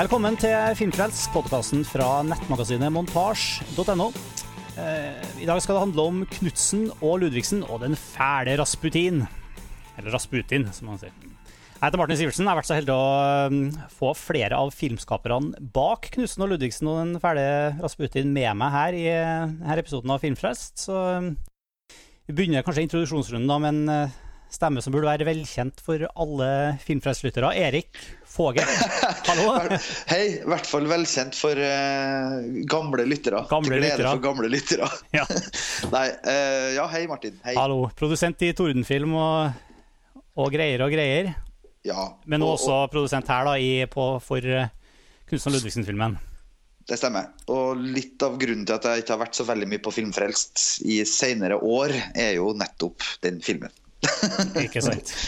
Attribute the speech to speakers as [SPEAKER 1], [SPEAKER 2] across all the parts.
[SPEAKER 1] Velkommen til Filmfrelst, podkasten fra nettmagasinet montasj.no. Eh, I dag skal det handle om Knutsen og Ludvigsen og den fæle Rasputin. Eller Rasputin, som man sier. Jeg heter Martin Sivertsen. Jeg har vært så heldig å eh, få flere av filmskaperne bak Knutsen og Ludvigsen og den fæle Rasputin med meg her i denne episoden av Filmfrelst. Så eh, vi begynner kanskje introduksjonsrunden da med en eh, stemme som burde være velkjent for alle filmfrelslyttere. Erik Fåge, hallo.
[SPEAKER 2] Hei, i hvert fall velkjent for uh, gamle lyttere.
[SPEAKER 1] Gamle
[SPEAKER 2] Til glede
[SPEAKER 1] lyttere.
[SPEAKER 2] for gamle lyttere.
[SPEAKER 1] Ja.
[SPEAKER 2] Nei, uh, ja, hei Martin. Hei.
[SPEAKER 1] Hallo. Produsent i Tordenfilm og, og greier og greier.
[SPEAKER 2] Ja,
[SPEAKER 1] Men
[SPEAKER 2] og-
[SPEAKER 1] også produsent her da, i, på, for uh, Kunstner Ludvigsen-filmen.
[SPEAKER 2] Det stemmer. Og litt av grunnen til at jeg ikke har vært så veldig mye på Filmfrelst i senere år, er jo nettopp den filmen.
[SPEAKER 1] Ikke sant?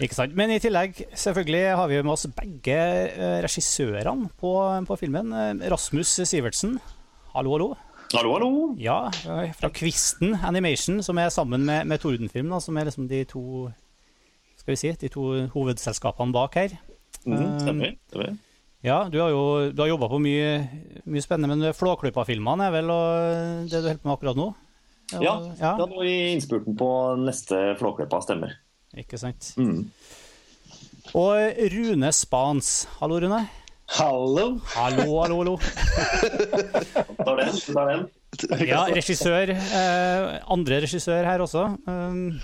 [SPEAKER 1] Ikke sant. Men i tillegg selvfølgelig har vi med oss begge eh, regissørene på, på filmen. Eh, Rasmus Sivertsen, hallo, hallo.
[SPEAKER 3] Hallo, hallo.
[SPEAKER 1] Ja, eh, fra Kvisten Animation, som er sammen med, med Tordenfilm, da, som er liksom de to skal vi si, de to hovedselskapene bak her.
[SPEAKER 3] Mm, stemmer. stemmer.
[SPEAKER 1] Ja, du har jo du jobba på mye, mye spennende, men Flåklypa-filmene er vel og, det du holder på med akkurat nå?
[SPEAKER 3] Ja,
[SPEAKER 1] ja.
[SPEAKER 3] da nå i innspurten på neste Flåklypa stemmer.
[SPEAKER 1] Ikke sant.
[SPEAKER 3] Mm.
[SPEAKER 1] Og Rune Spans. Hallo, Rune.
[SPEAKER 4] Hallo.
[SPEAKER 1] Hallo, hallo, hallo.
[SPEAKER 3] Tar den, tar den.
[SPEAKER 1] Ja, regissør. Eh, andre regissør her også. Um,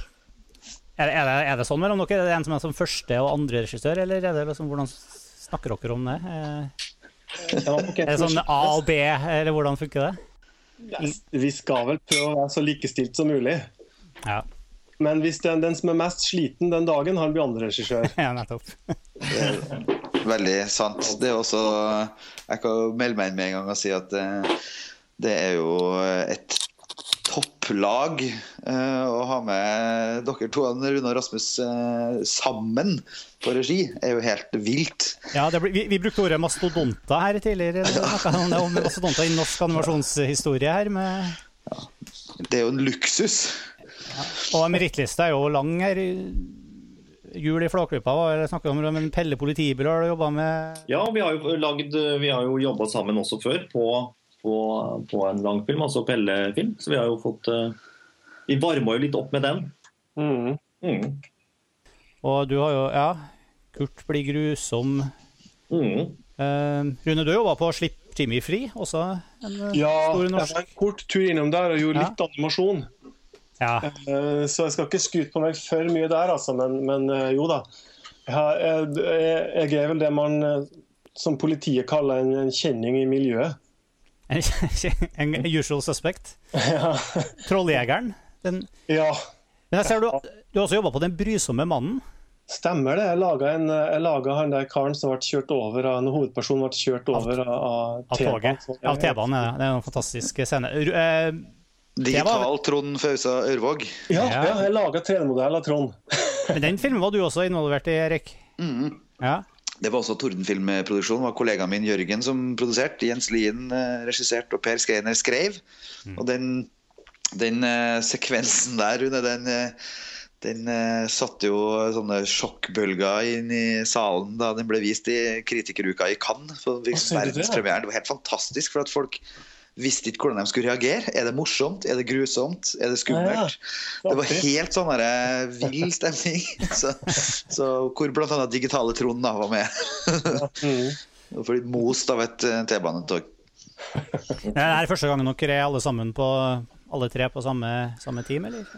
[SPEAKER 1] er, er, det, er det sånn mellom dere? Er det en som er som første og andre regissør, eller er det liksom, hvordan snakker dere om det? Eh, er det sånn A og B, eller hvordan funker det?
[SPEAKER 4] Vi skal vel prøve å være så likestilt som mulig.
[SPEAKER 1] Ja,
[SPEAKER 4] Men hvis er den som er mest sliten den dagen, han blir andre regissør.
[SPEAKER 1] ja nettopp.
[SPEAKER 2] Veldig sant. Det er også Jeg kan melde meg inn med en gang og si at det, det er jo et topplag eh, å ha med dere to, Rune og Rasmus, eh, sammen på regi. er jo helt vilt.
[SPEAKER 1] Ja, det, blir- vi, vi brukte ordet mastodonta her tidligere. Det om om mastodonter i norsk animasjonshistorie her. Med,
[SPEAKER 2] Det er jo en luksus.
[SPEAKER 1] og merittlista er jo lang her. Jul i Flåklypa var det snakket om, men Pelle politibil har du jobba med.
[SPEAKER 3] Ja, vi har jo, lagd, vi har jo jobba sammen også før på, på, på en langfilm, altså Pelle-film. Så vi har jo fått eh, Vi varma jo litt opp med den.
[SPEAKER 4] Mm.
[SPEAKER 3] Mm.
[SPEAKER 1] Og du har jo Ja, Kurt blir grusom.
[SPEAKER 3] Mm.
[SPEAKER 1] Eh, Rune, du jobba på Slipp Jimmy fri, også en eh,
[SPEAKER 4] Ja,
[SPEAKER 1] stor
[SPEAKER 4] jeg var en kort tur innom der og gjorde
[SPEAKER 1] Ja.
[SPEAKER 4] litt animasjon.
[SPEAKER 1] Ja.
[SPEAKER 4] Eh, Så jeg skal ikke skryte på meg for mye der, altså, men, men eh, jo da. Jeg, jeg, jeg er vel det man som politiet kaller en, en kjenning i miljøet.
[SPEAKER 1] En, usual suspect.
[SPEAKER 4] Ja.
[SPEAKER 1] Trolljegeren. Den,
[SPEAKER 4] ja,
[SPEAKER 1] men jeg ser du, du har også jobba på Den brysomme mannen.
[SPEAKER 4] stemmer det. Jeg laga, en, jeg laga han der karen som ble kjørt over av en hovedperson ble kjørt over av, av. T-banen.
[SPEAKER 1] Av T-banen, ja. Det er en fantastisk scene. Uh,
[SPEAKER 2] Digital Trond Fausa Ørvåg.
[SPEAKER 4] Ja,
[SPEAKER 1] Ja.
[SPEAKER 4] ja, jeg laga 3D-modell av Trond.
[SPEAKER 1] Men den filmen var du også involvert i, Erik.
[SPEAKER 2] Mm.
[SPEAKER 1] Ja.
[SPEAKER 2] Det var også Tordenfilmproduksjon. Var kollegaen min Jørgen som produserte. Jens Lien eh, regisserte, og Per Skreiner skrev. Og den, den uh, sekvensen der, Rune, den, eh, den uh, satte jo sånne sjokkbølger inn i salen da den ble vist i Kritikeruka i Cannes. For
[SPEAKER 4] det?
[SPEAKER 2] verdenspremieren. Det var helt fantastisk, for at folk visste ikke hvordan de skulle reagere. Er det morsomt? Er det grusomt? Er det skummelt? Det var helt sånn der, eh, vill stemning. Så, så hvor bl.a. digitale Trond da var med.
[SPEAKER 4] Mm.
[SPEAKER 2] Og for litt most av et eh, T-banetog.
[SPEAKER 1] Det er første gangen dere er alle sammen på alle tre på samme, samme team, eller?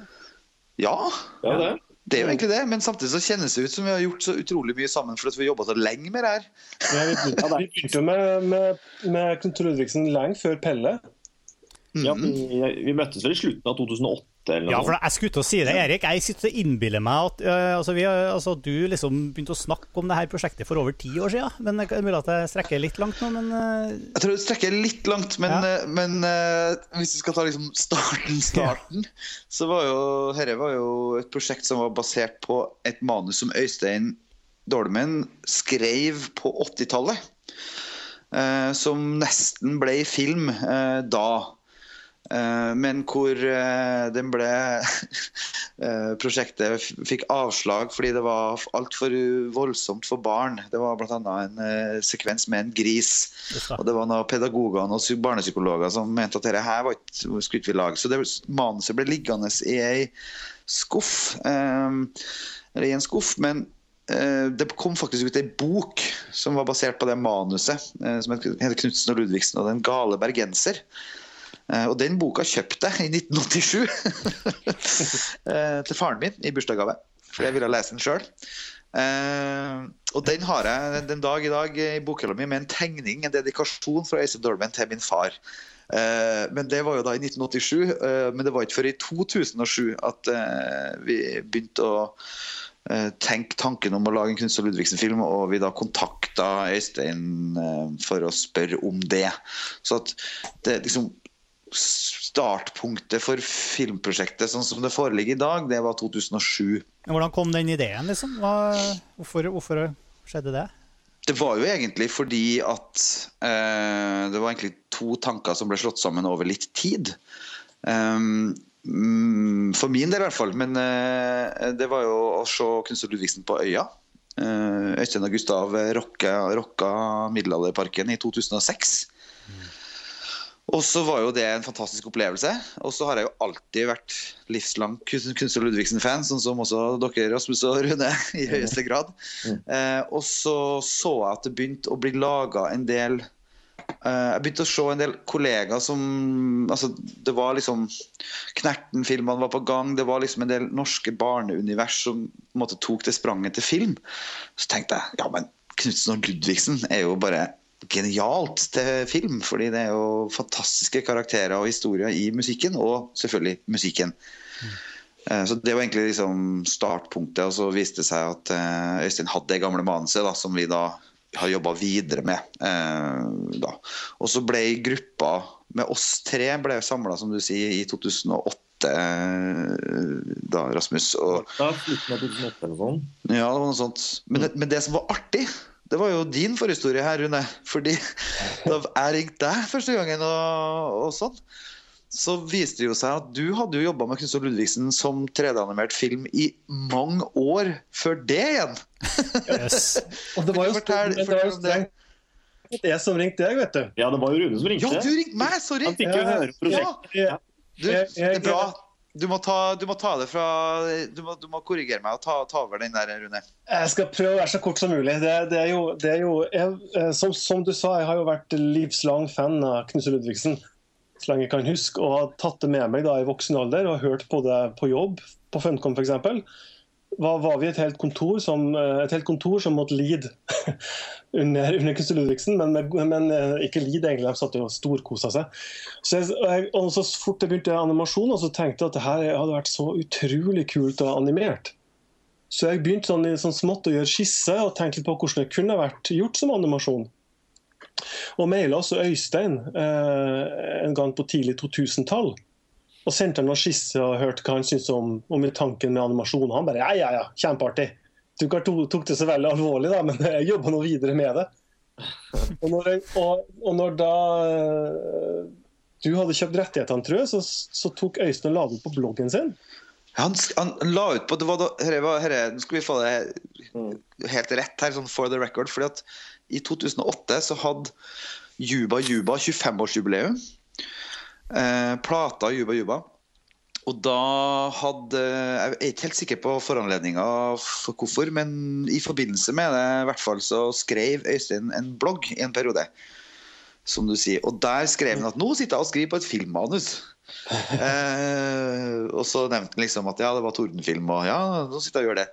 [SPEAKER 2] Ja,
[SPEAKER 3] Ja, det.
[SPEAKER 2] Det er jo egentlig det. Men samtidig så kjennes det ut som vi har gjort så utrolig mye sammen for at vi har jobba så lenge med det her.
[SPEAKER 4] Ja, vi begynte, jo med, med, med Knut Ludvigsen lenge før Pelle.
[SPEAKER 3] Ja, vi, vi møttes vel i slutten av 2008 eller
[SPEAKER 1] Ja, for jeg skulle til å si det, Erik. Jeg sitter og innbiller meg at øh, altså, vi, altså, du liksom begynte å snakke om det her prosjektet for over ti år siden. Men det er mulig at jeg strekker litt langt nå, men øh,
[SPEAKER 2] Jeg tror det strekker litt langt, men,
[SPEAKER 1] Ja.
[SPEAKER 2] men øh, hvis vi skal ta liksom starten, starten så var jo dette var jo et prosjekt som var basert på et manus som Øystein Dolmen skrev på 80-tallet. eh, som nesten ble film eh, da. Eh, men hvor eh, den ble eh, Prosjektet fikk avslag fordi det var altfor voldsomt for barn. Det var bl.a. en sekvens med en gris. Og det var noen pedagogene og psy- barnepsykologer som mente at dette her var ikke, skulle vi lage. Så det, manuset ble liggende i ei skuff. eller i en skuff. Men det kom faktisk ut ei bok som var basert på det manuset, som heter 'Knutsen og Ludvigsen og den gale bergenser'. Eh, Og den boka kjøpte jeg i 1987 eh, til faren min i bursdagsgave, For jeg ville lese den sjøl. og den har jeg den dag i dag i bokhylla mi med en tegning, en dedikasjon fra Øystein Dolmen til min far. Eh, men det var jo da i 1987. eh, men det var ikke før i 2007 at eh, vi begynte å eh, tenke tanken om å lage en Kunst- og Ludvigsen-film, og vi da kontakta Øystein eh, for å spørre om det. Så at det liksom Startpunktet for filmprosjektet sånn som det foreligger i dag, det var 2007.
[SPEAKER 1] Men Hvordan kom den ideen, liksom? Hva, hvorfor, hvorfor skjedde det?
[SPEAKER 2] Det var jo egentlig fordi at eh, det var egentlig to tanker som ble slått sammen over litt tid. Um, for min del i hvert fall. Men eh, det var jo å se Knut Ludvigsen på Øya. Eh, Øystein og Gustav rocka, rocka Middelalderparken i 2006. Og så var jo det en fantastisk opplevelse. Og så har jeg jo alltid vært livslang Kunstner Ludvigsen-fan, sånn som også dere, Rasmus og Rune, i høyeste grad. Eh, og så så jeg at det begynte å bli laga en del eh, Jeg begynte å se en del kollegaer som altså Det var liksom Knerten-filmene var på gang. Det var liksom en del norske barneunivers som på en måte tok det spranget til film. Så tenkte jeg ja, men Knutsen og Ludvigsen er jo bare genialt til film. Fordi det er jo fantastiske karakterer og historier i musikken, og selvfølgelig musikken. Mm. Så Det var egentlig liksom startpunktet, og så viste det seg at eh, Øystein hadde det gamle manuset da, som vi da har jobba videre med. eh, Da. Og så ble gruppa med oss tre ble samla, som du sier, i 2008, eh, da, Rasmus. Og,
[SPEAKER 3] slutten 2008 eller sånn.
[SPEAKER 2] ja, det var noe sånt. Men det, men det som var artig, det var jo din forhistorie her, Rune. Fordi da jeg ringte deg første gangen, og, og sånn, så viste det jo seg at du hadde jo jobba med Knutsen Ludvigsen som 3D-animert film i mange år før det igjen.
[SPEAKER 1] Yes.
[SPEAKER 4] Og det var jo,
[SPEAKER 2] Fortell-
[SPEAKER 4] det som ringte deg, vet du.
[SPEAKER 3] Ja, det var jo Rune som ringte.
[SPEAKER 2] Ja, du ringte meg! Sorry!
[SPEAKER 3] Han fikk jo
[SPEAKER 4] Ja,
[SPEAKER 3] høre prosjektet.
[SPEAKER 4] Ja.
[SPEAKER 2] Du, det er bra. Du må ta, du må ta det fra Du må, du må korrigere meg og ta, ta over den der, Rune.
[SPEAKER 4] Jeg skal prøve å være så kort som mulig. Det, det er jo, det er jo jeg, eh, som, som du sa, jeg har jo vært livslang fan av Knuse Ludvigsen så lenge jeg kan huske, og har tatt det med meg da i voksen alder og hørt på det på jobb, på Funcom f.eks. Var, var vi et helt kontor som, eh, et helt kontor som måtte lide under, under Knutsen Ludvigsen, men, men eh, ikke lide, egentlig. De satt jo og storkosa seg. Så, jeg, jeg, og så fort jeg begynte animasjon, og så tenkte jeg at det her hadde vært så utrolig kult og animert. Så jeg begynte sånn, sånn smått å gjøre skisse og tenkte litt på hvordan det kunne vært gjort som animasjon. Og maila også Øystein eh, en gang på tidlig 2000-tall. Og sendte han noen skisser og hørte hva han syntes om, om tanken med animasjon. Han bare ja, ja, ja, kjempeartig. Du tok, det så veldig alvorlig, da, men jeg jobba nå videre med det. Og når, jeg, og, og når da eh, du hadde kjøpt rettighetene, tror jeg, så, så tok Øystein og la den på bloggen sin.
[SPEAKER 2] Han, han la ut på det var da, herre, herre, Nå skal vi få det helt rett her, sånn for the record. fordi at I 2008 så hadde Juba Juba 25-årsjubileum. Eh, plata Juba Juba. Og da hadde Jeg er ikke helt sikker på foranledninga for hvorfor, men i forbindelse med det i hvert fall så skrev Øystein en blogg i en periode. Som du sier. Og der skrev han at nå sitter jeg og skriver på et filmmanus. Eh, og så nevnte han liksom at ja, det var Tordenfilm, og ja, nå sitter jeg og gjør det.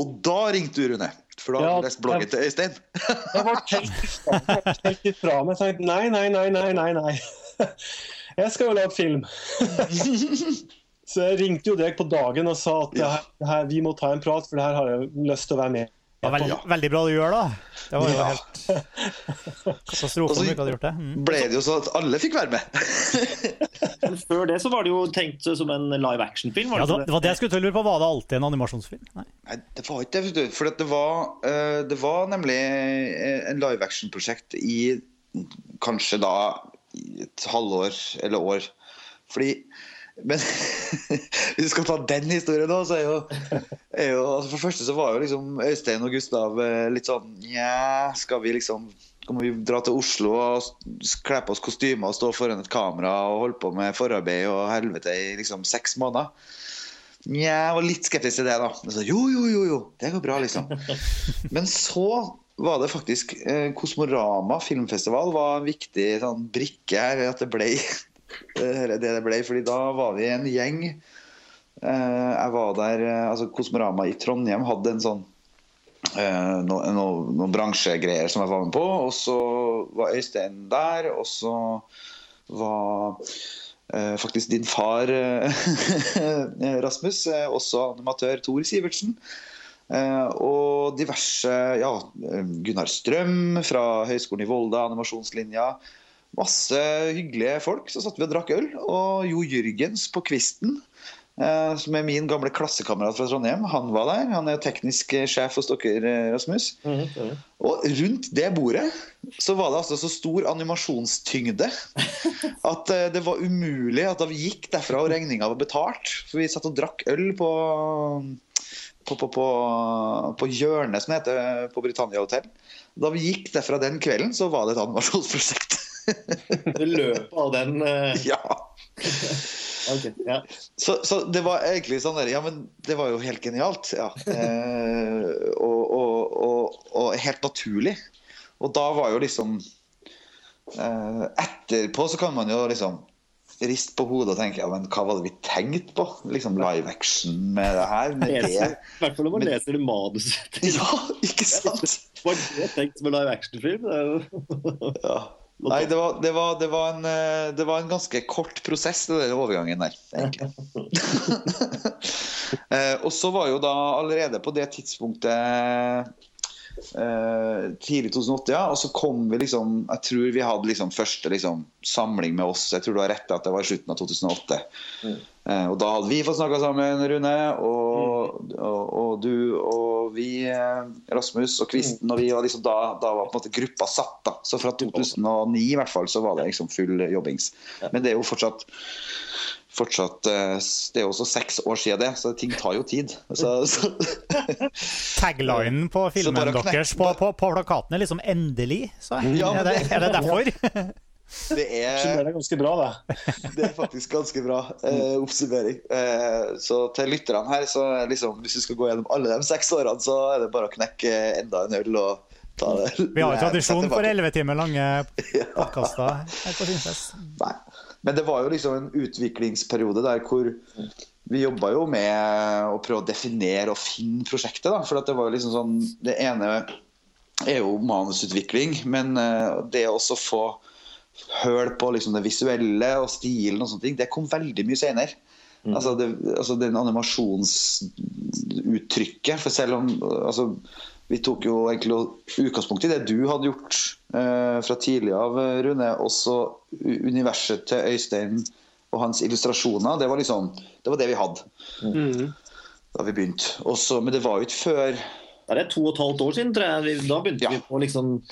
[SPEAKER 2] Og da ringte du, Rune. For da hadde
[SPEAKER 4] Ja,
[SPEAKER 2] du lest bloggen til Øystein.
[SPEAKER 4] Jeg var helt ifra- meg. Jeg sa nei, nei, nei, nei, nei. Jeg skal jo lage film. Så jeg ringte jo deg på dagen og sa at det her, det her, vi må ta en prat, for det her har jeg lyst til å være med
[SPEAKER 1] Det var veldig, veldig bra du gjør, da. Det var jo
[SPEAKER 2] Ja.
[SPEAKER 1] helt katastrofe om du ikke hadde gjort det. Mm.
[SPEAKER 2] Ble det jo sånn at alle fikk være med.
[SPEAKER 3] Men før det så var det jo tenkt som en live action-film.
[SPEAKER 1] Ja, det, var det jeg skulle lure på. Var det alltid en animasjonsfilm? Nei.
[SPEAKER 2] Nei, det var ikke det. For det, var, eh, det var nemlig eh, en live action-prosjekt i kanskje da et halvår eller år Fordi Men hvis du skal ta den historien nå, så er jo, er jo altså For det første så var jo liksom Øystein og Gustav eh, litt sånn Nja, skal vi liksom skal vi dra til Oslo og kle på oss kostymer og stå foran et kamera og holde på med forarbeid og helvete i liksom seks måneder? Nja, jeg var litt skeptisk til det, da. Men så, jo, jo, jo, jo, det går bra, liksom. Men så var det faktisk eh, Kosmorama filmfestival var en viktig sånn, brikke her. At det ble det det ble. fordi da var vi en gjeng. Eh, jeg var der eh, altså Kosmorama i Trondheim hadde en sånn eh, noen no, no bransjegreier som jeg var med på. Og så var Øystein der, og så var eh, faktisk din far, eh, Rasmus, eh, også animatør Tor Sivertsen. Eh, og diverse Ja, Gunnar Strøm fra Høgskolen i Volda, animasjonslinja. Masse hyggelige folk. Så satt vi og drakk øl. Og Jo Jørgens på kvisten, eh, som er min gamle klassekamerat fra Trondheim, han var der. Han er jo teknisk sjef hos dere, Rasmus.
[SPEAKER 3] Mhm,
[SPEAKER 2] Og rundt det bordet så var det altså så stor animasjonstyngde at eh, det var umulig at da vi gikk derfra og regninga var betalt For vi satt og drakk øl på på, på, på, på hjørnet, som det heter på Britannia hotell. Da vi gikk derfra den kvelden, så var det et animasjonsprosjekt.
[SPEAKER 3] I løpet av den uh...
[SPEAKER 2] ja.
[SPEAKER 3] okay, ja.
[SPEAKER 2] Så, så det var egentlig sånn der Ja, men det var jo helt genialt. Ja. Eh, og, og, og, og helt naturlig. Og da var jo liksom eh, Etterpå så kan man jo liksom riste på hodet og tenke ja, men hva var det vi tenkte på? Liksom live action med det her? Med det.
[SPEAKER 3] I hvert fall når man
[SPEAKER 2] Men-
[SPEAKER 3] leser manuset.
[SPEAKER 2] Ja, ikke sant?
[SPEAKER 3] Var det tenkt som en live action-film?
[SPEAKER 2] Ja. Nei, det var, det, var, det, var en, eh, det var en ganske kort prosess, det den overgangen der. egentlig. eh, og så var jo da allerede på det tidspunktet eh, tidlig 2008, ja. Og så kom vi liksom Jeg tror vi hadde liksom første liksom, samling med oss. Jeg tror du har rett i at det var i slutten av 2008. Eh, og da hadde vi fått snakka sammen, Rune. Og, og, og du og vi, eh, Rasmus og Kvisten. Og vi var liksom da, da var på en måte gruppa satt. da Så fra 2009 i hvert fall så var det liksom full jobbings. Men det er jo fortsatt Fortsatt, eh, Det er jo også seks år siden det, så ting tar jo tid. Så, så,
[SPEAKER 1] Taglinen på filmen deres på, på, på plakaten er liksom 'endelig'. Så.
[SPEAKER 2] Ja,
[SPEAKER 1] er, det, er det derfor?
[SPEAKER 2] det er
[SPEAKER 4] Summerer ganske bra, det.
[SPEAKER 2] Det er faktisk ganske bra eh, oppsummering. Eh, så til lytterne her, så er liksom, hvis du skal gå gjennom alle de seks årene, så er det bare å knekke enda en øl og ta det.
[SPEAKER 1] Vi har jo tradisjon for elleve timer lange podkaster her på Filmfest.
[SPEAKER 2] Nei. Men det var jo liksom en utviklingsperiode der hvor vi jobba jo med å prøve å definere og finne prosjektet. da, For det var jo liksom sånn Det ene er jo manusutvikling, men eh, det å også få høl på liksom det visuelle og stilen og sånne ting, det kom veldig mye senere. Altså, det, altså den animasjonsuttrykket. For selv om altså, Vi tok jo egentlig utgangspunkt i det du hadde gjort eh, fra tidlig av, Rune. Også universet til Øystein og hans illustrasjoner. Det var liksom Det var det vi hadde
[SPEAKER 4] Mm.
[SPEAKER 2] da vi begynte. Også, men det var jo ikke før
[SPEAKER 3] Det er to og et halvt år siden, tror jeg. Da begynte
[SPEAKER 2] Ja.
[SPEAKER 3] vi på liksom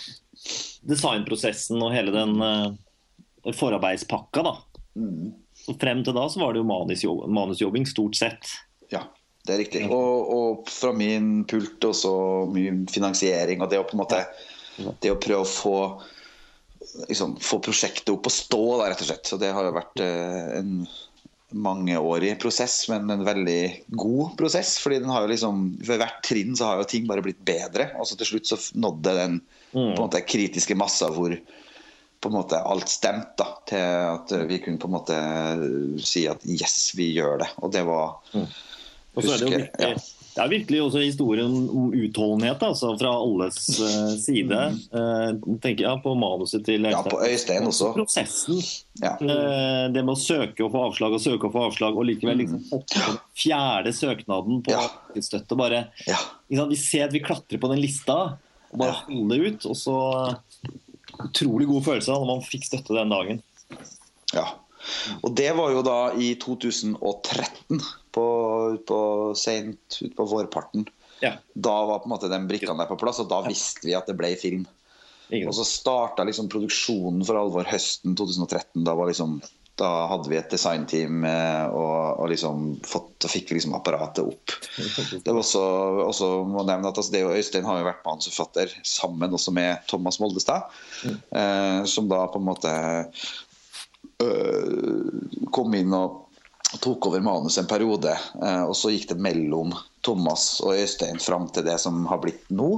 [SPEAKER 3] designprosessen og hele den uh, forarbeidspakka. da.
[SPEAKER 2] mm,
[SPEAKER 3] Frem til da så var det jo manusjobbing, manusjobbing, stort sett.
[SPEAKER 2] Det er riktig. Og, og fra min pult også mye finansiering. Og det å på en måte Det å prøve å få liksom, få prosjektet opp og stå, da, rett og slett. Så det har jo vært eh, en mangeårig prosess, men en veldig god prosess. fordi den har jo liksom, Ved hvert trinn så har jo ting bare blitt bedre. Og så til slutt så nådde den på en måte kritiske massa hvor på en måte alt stemte da, til at vi kunne på en måte si at yes, vi gjør det. Og det var
[SPEAKER 3] Og så er det jo virkelig,
[SPEAKER 2] ja.
[SPEAKER 3] det er virkelig også historien om utholdenhet altså, fra alles uh, side. Uh, tenker jeg på manuset til
[SPEAKER 2] Øystein. Ja, på Øystein også.
[SPEAKER 3] Prosessen.
[SPEAKER 2] Ja.
[SPEAKER 3] Uh, det med å søke og få avslag og søke og få avslag, og likevel liksom opp den fjerde søknaden på
[SPEAKER 2] Mm. Ja.
[SPEAKER 3] støtte. Bare,
[SPEAKER 2] Ja.
[SPEAKER 3] liksom. Vi ser at vi klatrer på den lista, og bare
[SPEAKER 2] holder
[SPEAKER 3] holde ut. Og så utrolig god følelse da, når man fikk støtte den dagen.
[SPEAKER 2] ja. Og det var jo da i 2013, på, på sent utpå vårparten.
[SPEAKER 3] Ja.
[SPEAKER 2] Da var på en måte den brikkene der på plass, og da visste vi at det ble film. Og så starta liksom produksjonen for alvor høsten 2013. Da var liksom da hadde vi et designteam eh, og, og liksom fått, og fikk liksom apparatet opp. Det var også, også må nevne at altså, det og Øystein har jo vært manusforfatter sammen også med Thomas Moldestad. Mm. Eh, som da på en måte kom inn og tok over manus en periode. Eh, og så gikk det mellom Thomas og Øystein fram til det som har blitt nå.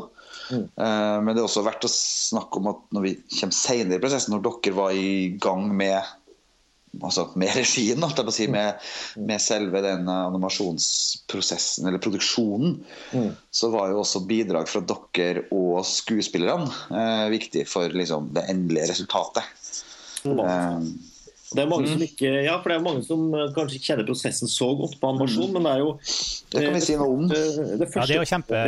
[SPEAKER 2] Mm. Eh, men det er også verdt å snakke om at når vi kommer senere i prosessen, når dere var i gang med altså med regien, si, med, med, selve den animasjonsprosessen, eller produksjonen, mm. så var jo også bidrag fra dere og skuespillerne eh, viktig for liksom, det endelige resultatet.
[SPEAKER 3] Mm. Eh, det er mange mm. som ikke, ja, for det er mange som eh, kanskje ikke kjenner prosessen så godt på animasjon, mm. men det er jo
[SPEAKER 2] Det kan vi si noe om.
[SPEAKER 1] Det, det, første, ja, det er jo kjempe...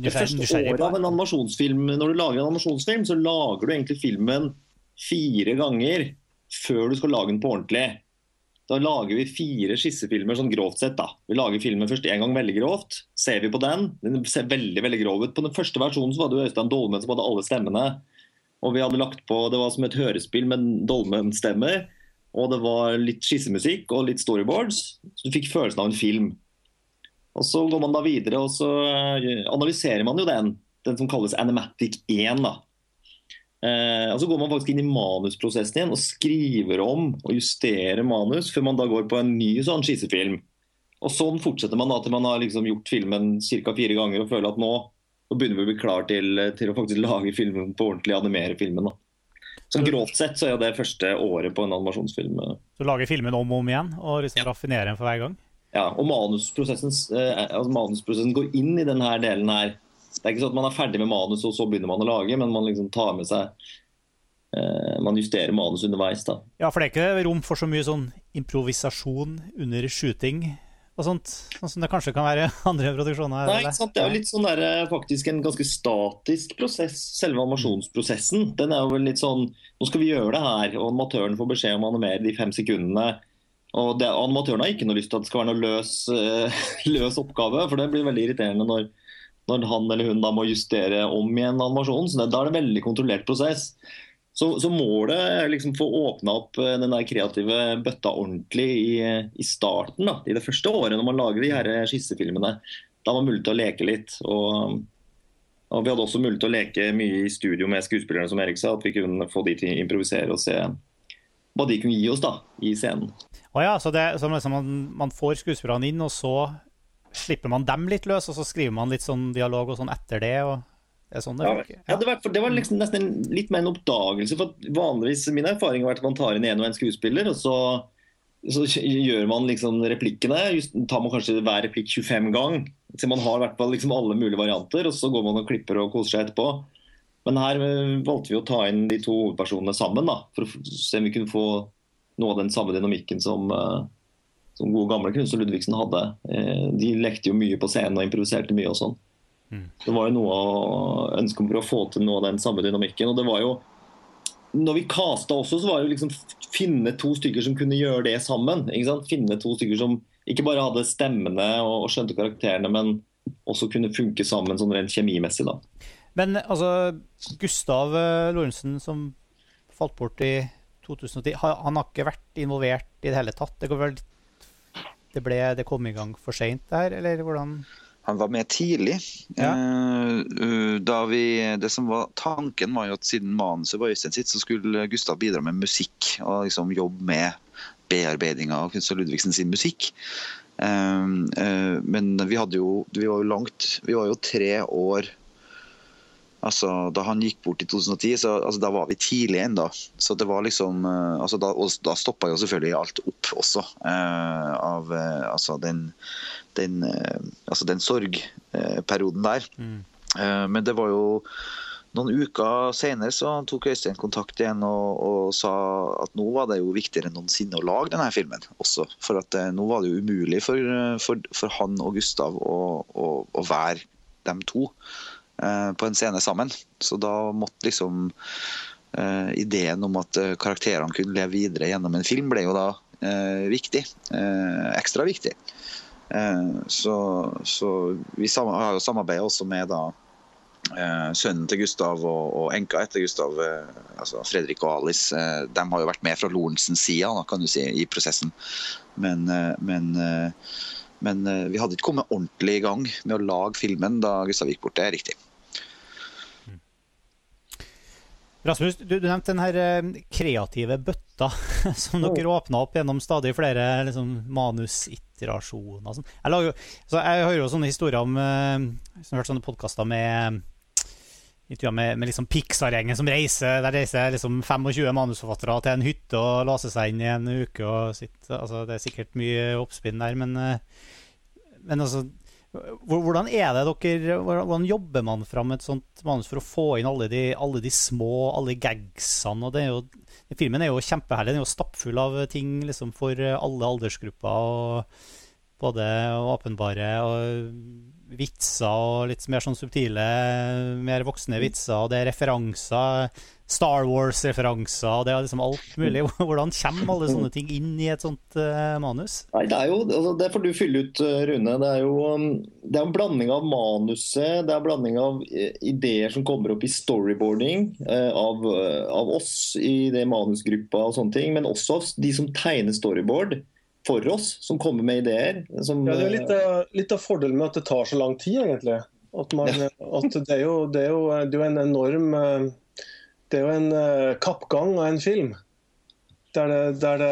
[SPEAKER 3] Det første året av en animasjonsfilm, Når du lager en animasjonsfilm, så lager du egentlig filmen fire ganger før du skal lage den på ordentlig. Da lager vi fire skissefilmer sånn grovt sett. da. Vi lager filmen først én gang veldig grovt. Ser vi på den, den ser veldig veldig grov ut. På den første versjonen så var det jo Øystein Dolmen som hadde alle stemmene. Og vi hadde lagt på, Det var som et hørespill med Dolmen-stemmer. Og det var litt skissemusikk og litt storyboards. Så du fikk følelsen av en film. Og Så går man da videre og så eh, analyserer man jo den. Den som kalles Animatic 1. da. Eh, og Så går man faktisk inn i manusprosessen igjen og skriver om og justerer manus før man da går på en ny sånn skissefilm. Og Sånn fortsetter man da til man har liksom gjort filmen ca. fire ganger og føler at nå, nå begynner vi å bli klar til, til, å faktisk lage filmen på ordentlig, animere filmen. da. Så Grovt sett så er det første året på en animasjonsfilm. Eh.
[SPEAKER 1] Så lager filmen om og om igjen og liksom ja. raffinerer den for hver gang?
[SPEAKER 3] Ja, og manusprosessen, eh, altså manusprosessen går inn i denne delen her det er ikke sånn at man er ferdig med manus og så begynner man å lage, men man liksom tar med seg eh, Man justerer manus underveis. da.
[SPEAKER 1] Ja, for det er ikke rom for så mye sånn improvisasjon under shooting og sånt, sånn som det kanskje kan være andre produksjoner?
[SPEAKER 3] Nei, ikke sant? Det er jo litt sånn der, eh, faktisk en ganske statisk prosess, selve animasjonsprosessen. Den er jo vel litt sånn Nå skal vi gjøre det her, og animatøren får beskjed om å animere de fem sekundene. Og det, Animatøren har ikke noe lyst til at det skal være noe løs, uh, løs oppgave, for det blir veldig irriterende når når han eller hun da må justere om igjen animasjonen. så Da er det en veldig kontrollert prosess. Så, så målet er liksom få åpna opp eh, den der kreative bøtta ordentlig i, i starten. da, I det første året når man lager de her skissefilmene. Da var det mulig til å leke litt. og og Vi hadde også mulighet til å leke mye i studio med skuespillerne, som Erik sa. At vi kunne få de til å improvisere og se hva de kunne gi oss da, i scenen.
[SPEAKER 1] Oh ja, så, det, så liksom man, man, får skuespillerne inn, og så slipper man dem litt løs, og så skriver man litt sånn dialog og sånn etter det. og det sånn det
[SPEAKER 3] ja, ja. det, var, det var liksom nesten litt mer en oppdagelse. for vanligvis Min erfaring har vært at man tar inn en og en skuespiller, og så, så gjør man liksom replikkene. Just, tar man kanskje hver replikk 25 gang, så man har hvert liksom alle mulige varianter. Og så går man og klipper og koser seg etterpå. Men her eh, valgte vi å ta inn de to hovedpersonene sammen, da, for å se om vi kunne få noe av den samme dynamikken som uh, som gode gamle kunstner Ludvigsen hadde. Eh, de lekte jo mye på scenen og improviserte mye og sånn. Mm. Det var jo noe ønske om å få til noe av den samme dynamikken. og det var jo når vi casta også, så var det liksom finne to stykker som kunne gjøre det sammen. Finne to stykker som ikke bare hadde stemmene og, og skjønte karakterene, men også kunne funke sammen sånn rent kjemimessig. da.
[SPEAKER 1] Men altså, Gustav eh, Lorentzen som falt bort i 2010, han har ikke vært involvert i det hele tatt? Det går vel det, ble, det kom i gang for seint der, eller hvordan?
[SPEAKER 2] Han var med tidlig. Ja. Uh, da vi, det som var Tanken var jo at siden manuset var Øystein sitt, så skulle Gustav bidra med musikk. Og liksom jobbe med bearbeidinga av Kunstner Ludvigsen sin musikk. Uh, men vi hadde jo Vi var jo langt Vi var jo tre år Altså, da han gikk bort i 2010, så altså, da var vi tidlig ennå. Så det var liksom altså, Da, da stoppa jo selvfølgelig alt opp også. Uh, av uh, altså den, den, altså den sorgperioden der. Mm. men det var jo noen uker senere så tok Øystein kontakt igjen og, og, sa at nå var det jo viktigere enn noensinne å lage denne filmen. også. For at nå var det jo umulig for, for, for han og Gustav å, å, å være dem to. Eh, på en scene sammen. Så da måtte liksom eh, ideen om at eh, karakterene kunne leve videre gjennom en film, ble jo da viktig. Ekstra viktig. Så, så vi har jo samarbeida også med da eh, sønnen til Gustav og, og enka etter Gustav, eh, altså Fredrik og Alice, eh, de har jo vært med fra Lorentzens side si, i prosessen. Men, eh, men, eh, men eh, vi hadde ikke kommet ordentlig i gang med å lage filmen da Gustav gikk bort. Det er riktig.
[SPEAKER 1] Rasmus, du, du, nevnte den her kreative bøtta som dere åpna opp gjennom stadig flere liksom, manusiterasjoner. Sånn. Jeg, jeg, hører jo sånne historier om Jeg har hørt sånne podkaster med med, med liksom Pixar-gjengen som reiser. Der reiser liksom 25 manusforfattere til en hytte og låser seg inn i en uke. og sitter, altså Det er sikkert mye oppspinn der, men, eh, men altså hvordan er det dere, hvordan jobber man fram et sånt manus for å få inn alle de, alle de små, alle gagsene? og det er jo, Filmen er jo kjempeherlig. Den er jo stappfull av ting liksom, for alle aldersgrupper. og Både åpenbare og vitser og litt mer sånn subtile, mer voksne vitser. Og det er referanser, Star Wars-referanser, og det er liksom alt mulig. Hvordan kommer alle sånne ting inn i et sånt uh, manus?
[SPEAKER 3] Nei, Det er jo, altså, det får du fylle ut, eh, Rune. Det er jo um, det er en blanding av manuset, det er en blanding av eh, ideer som kommer opp i storyboarding uh, av, uh, av, oss i det manusgruppa og sånne ting, men også de som tegner storyboard for oss, som kommer med ideer. Som,
[SPEAKER 4] ja, det er litt litt av, fordelen med at det tar så lang tid, egentlig. At, man, ja. at det, er jo, det, er jo, det, er jo, en enorm Det er jo en uh, kappgang av en film. Der, det, der,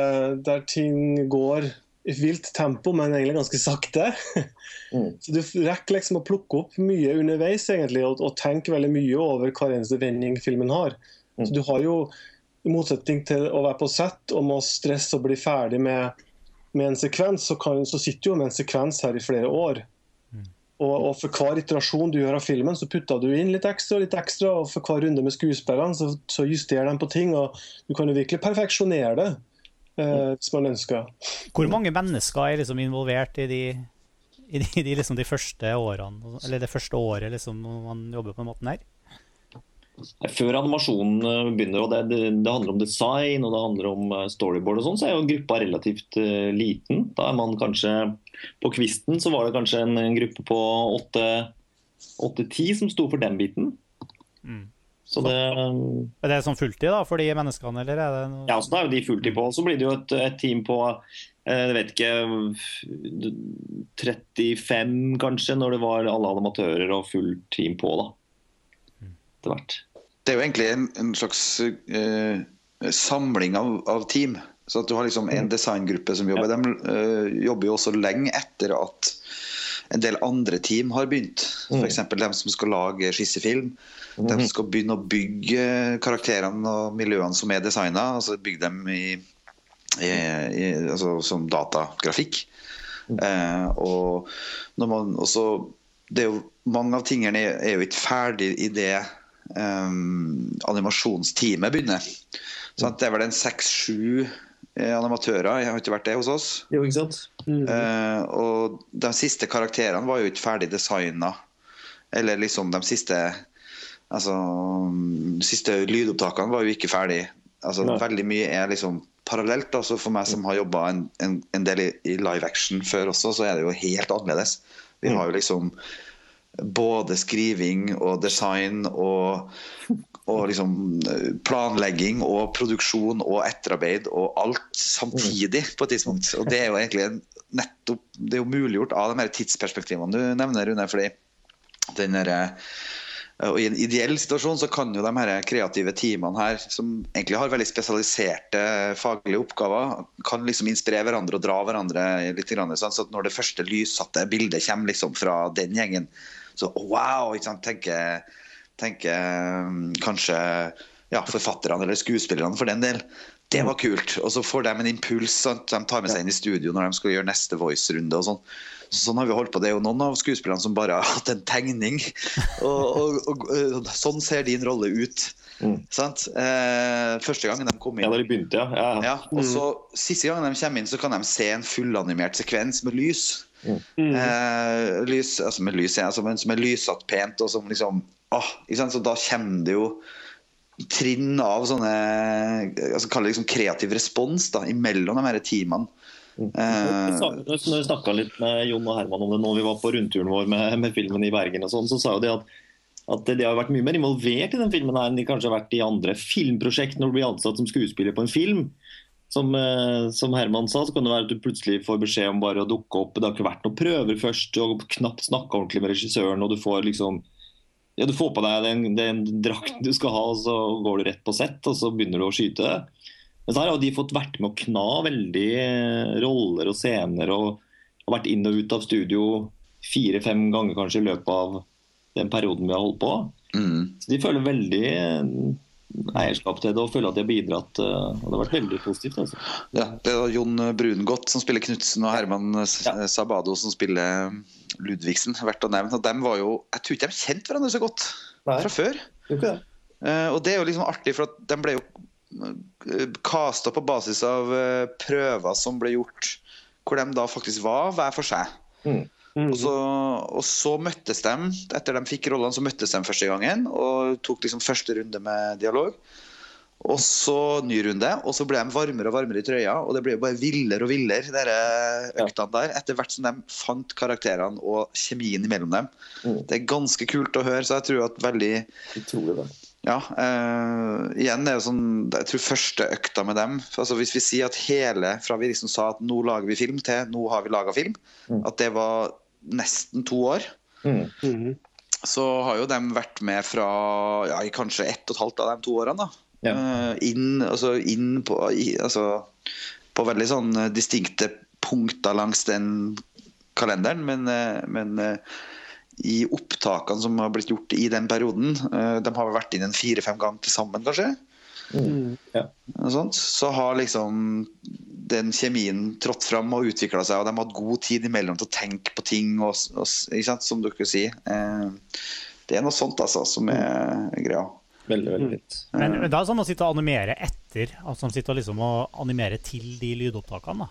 [SPEAKER 4] der, ting går i vilt tempo, men egentlig ganske sakte. Mm. Så Du rekker liksom å plukke opp mye underveis egentlig, og, og tenke veldig mye over hver eneste vending filmen har. Mm. Så du har jo, i motsetning til å være på sett og må stresse og bli ferdig med med en sekvens, så, kan, så sitter du med en sekvens her i flere år. Og, og, For hver iterasjon du gjør av filmen, så putter du inn litt ekstra, litt ekstra, og for hver runde med skuespillerne så, så justerer de på ting. og Du kan jo virkelig perfeksjonere det eh, hvis man ønsker.
[SPEAKER 1] Hvor mange mennesker er liksom involvert i de, i de, de, liksom de første årene, eller det første året liksom, man jobber på den måten her?
[SPEAKER 3] Før animasjonen eh, begynner, og det, det, det, handler om design og det handler om eh, storyboard, og sånn, så er jo gruppa relativt uh, liten. Da er man kanskje På Kvisten så var det kanskje en, en gruppe på åtte-ti som sto for den biten. Mm. Så det,
[SPEAKER 1] er det sånn fulltid da, for de menneskene, eller er det
[SPEAKER 3] noe... Ja, så da er jo de fulltid på. Så blir det jo et, et team på jeg vet ikke 35 kanskje, når det var alle animatører og fullt team på. da. Mm. Etter hvert
[SPEAKER 2] det er jo egentlig en, en slags uh, samling av, av, team. Så at du har liksom en mm. designgruppe som jobber. Ja. De uh, jobber jo også lenge etter at en del andre team har begynt. Mm. F.eks. dem som skal lage skissefilm. Mm. De som skal begynne å bygge karakterene og miljøene som er designa. Altså bygge dem i, i, i, altså som datagrafikk. Mm. Uh, og når man også det er jo, Mange av tingene er jo ikke ferdig i det um, animasjonsteamet begynner. Så det er vel en seks-sju eh, animatører. Jeg har ikke vært det hos oss.
[SPEAKER 3] Jo, ikke sant? Mm.
[SPEAKER 2] Uh, og de siste karakterene var jo ikke ferdig designa. Eller liksom de siste Altså, de siste lydopptakene var jo ikke ferdig. Altså, veldig mye er liksom parallelt. Altså for meg som har jobba en, en, en, del i, i, live action før også, så er det jo helt annerledes. Vi har jo liksom både skriving og design og, og liksom eh, planlegging og produksjon og etterarbeid og alt samtidig på et tidspunkt. Og det er jo egentlig nettopp det er jo muliggjort av de her tidsperspektivene du nevner, Rune. fordi den der, og I en ideell situasjon så kan jo de her kreative teamene her, som egentlig har veldig spesialiserte faglige oppgaver, kan liksom inspirere hverandre og dra hverandre litt. Sånn, så når det første lyssatte bildet kommer liksom fra den gjengen, så wow! ikke sant, tenker, tenker mm, kanskje ja, forfatterne eller skuespillerne for den del. Det var kult. Og så får de en impuls. Sant? De tar med seg inn i studio når de skal gjøre neste voice-runde. og sånn. Sånn har vi holdt på. Det er jo noen av skuespillerne som bare har hatt en tegning. Og, og, og, og sånn ser din rolle ut. Mm. Eh, første gangen de kom inn.
[SPEAKER 3] Ja, da de begynte, ja. ja.
[SPEAKER 2] ja og så mm. Siste gangen de kommer inn, så kan de se en fullanimert sekvens med lys. Mm. Eh, lys, altså med lys, altså, men som er lyssatt pent. og som liksom åh, Så da kommer det jo trinn av sånne altså Kall det liksom kreativ respons da, imellom de her teamene.
[SPEAKER 3] Mm. Eh, Når vi snakka litt med Jon og Herman om det når vi var på rundturen vår med, med filmen i Bergen, og sånn, så sa jo de at at de har vært mye mer involvert i den filmen her enn de kanskje har vært i andre filmprosjekt når du blir ansatt som skuespiller på en film. Som, eh, som, Herman sa, så kan det være at du plutselig får beskjed om bare å dukke opp. Det har ikke vært noen prøver først, og knapt snakka ordentlig med regissøren. og Du får liksom ja, du får på deg den, den drakten du skal ha, og så går du rett på sett og så begynner du å skyte. Men så har de fått vært med å kna veldig eh, roller og scener og har vært inn og ut av studio fire-fem ganger kanskje i løpet av den perioden vi har holdt på. Mm. Så de føler veldig eierskap til det og føler at de har bidratt. Eh, og Det har vært veldig positivt. Altså.
[SPEAKER 2] Ja, det er Jon Brungot som spiller Knutsen og Herman ja. Sabado som spiller Ludvigsen. Verdt å nevne. Og dem var jo, Jeg tror ikke de kjente hverandre så godt Nei. fra før.
[SPEAKER 3] Okay.
[SPEAKER 2] Uh, og det er jo liksom artig, for at de ble jo kasta på basis av prøver som ble gjort, hvor de da faktisk var hver for seg. Mm. Mm. Og, så, og, så, møttes de, etter de fikk rollene, så møttes de første gangen og tok liksom første runde med dialog. Og så ny runde, og så ble de varmere og varmere i trøya. Og det ble jo bare villere og villere, de øktene der. Etter hvert som de fant karakterene og kjemien imellom dem. Mm. Det er ganske kult å høre, så jeg tror at veldig
[SPEAKER 3] Utrolig det.
[SPEAKER 2] Ja. Uh, igjen er jo sånn Jeg tror første økta med dem altså Hvis vi sier at hele fra vi liksom sa at nå lager vi film, til nå har vi laga film, mm. at det var nesten to år. Mm. Mm. Så har jo de vært med fra ja, kanskje ett og et halvt av de to årene. da. Ja. Uh, inn, altså, inn på, i, altså, på veldig sånn eh, distinkte punkter langs den kalenderen. Men, uh, men uh, i opptakene som har blitt gjort i den perioden, de har vært inn en fire-fem ganger til sammen, kanskje. Mm. Ja. Så har liksom den kjemien trådt fram og utvikla seg, og de har hatt god tid imellom til å tenke på ting, og, og, som dere sier. Eh, det er noe sånt altså, som er greia.
[SPEAKER 3] Veldig, veldig fint.
[SPEAKER 1] Mm. Men, men det er sånn å sitte og animere etter, altså sitte og liksom og animere til de lydopptakene? da.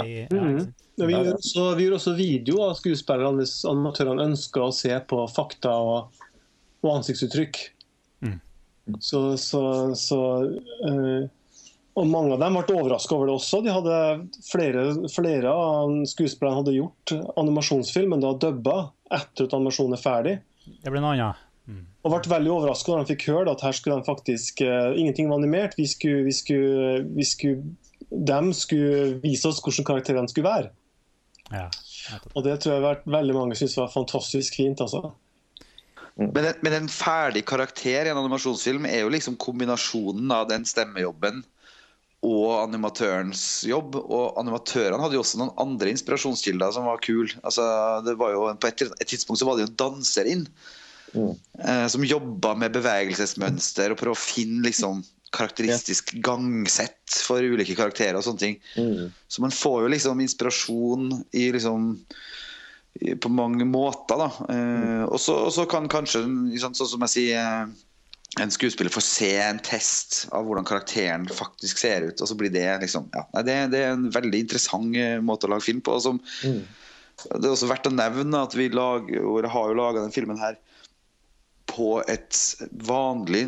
[SPEAKER 1] de, ja.
[SPEAKER 4] Mm. Ja, vi, gjør også, vi gjør også video av skuespillerne hvis animatørene ønsker å se på fakta og, og ansiktsuttrykk. Mm. Så, så, så uh, og Mange av dem ble overraska over det også. De hadde flere, flere av skuespillerne hadde gjort animasjonsfilm, men da dubba etter at animasjonen er ferdig.
[SPEAKER 1] Det ble noe annet.
[SPEAKER 4] Mm. Og ble veldig overraska når de fikk høre at her skulle de faktisk uh, ingenting var animert. Vi skulle, vi skulle, vi skulle, de skulle vise oss hvordan karakterene skulle være. Ja, og det tror jeg veldig mange syntes var fantastisk fint. altså.
[SPEAKER 2] Men en, men en ferdig karakter i en animasjonsfilm er jo liksom kombinasjonen av den stemmejobben og animatørens jobb. Og animatørene hadde jo også noen andre inspirasjonskilder som var kule. Altså, på et, et, tidspunkt så var det jo en danser inn mm. eh, som jobba med bevegelsesmønster og prøvde å finne liksom karakteristisk gangsett for ulike karakterer og sånne ting. Mm. Så man får jo liksom inspirasjon i liksom på mange måter, da. Eh, mm. og så kan kanskje, sånn som jeg sier en skuespiller får se en test av hvordan karakteren faktisk ser ut. og så blir Det liksom, ja, det, det, er en veldig interessant eh, måte å lage film på. Som, mm. Det er også verdt å nevne at vi lager, har jo laga denne filmen her på et vanlig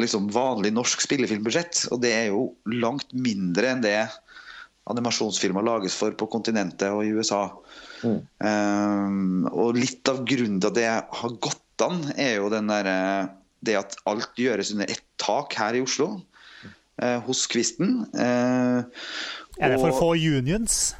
[SPEAKER 2] liksom vanlig norsk spillefilmbudsjett. Og det er jo langt mindre enn det animasjonsfilmer lages for på kontinentet og i USA. Mm. Um, og litt av grunnen til at det har gått an, er jo den derre det at alt gjøres under ett tak her i Oslo, eh, hos Kvisten. Eh,
[SPEAKER 1] er det for få unions?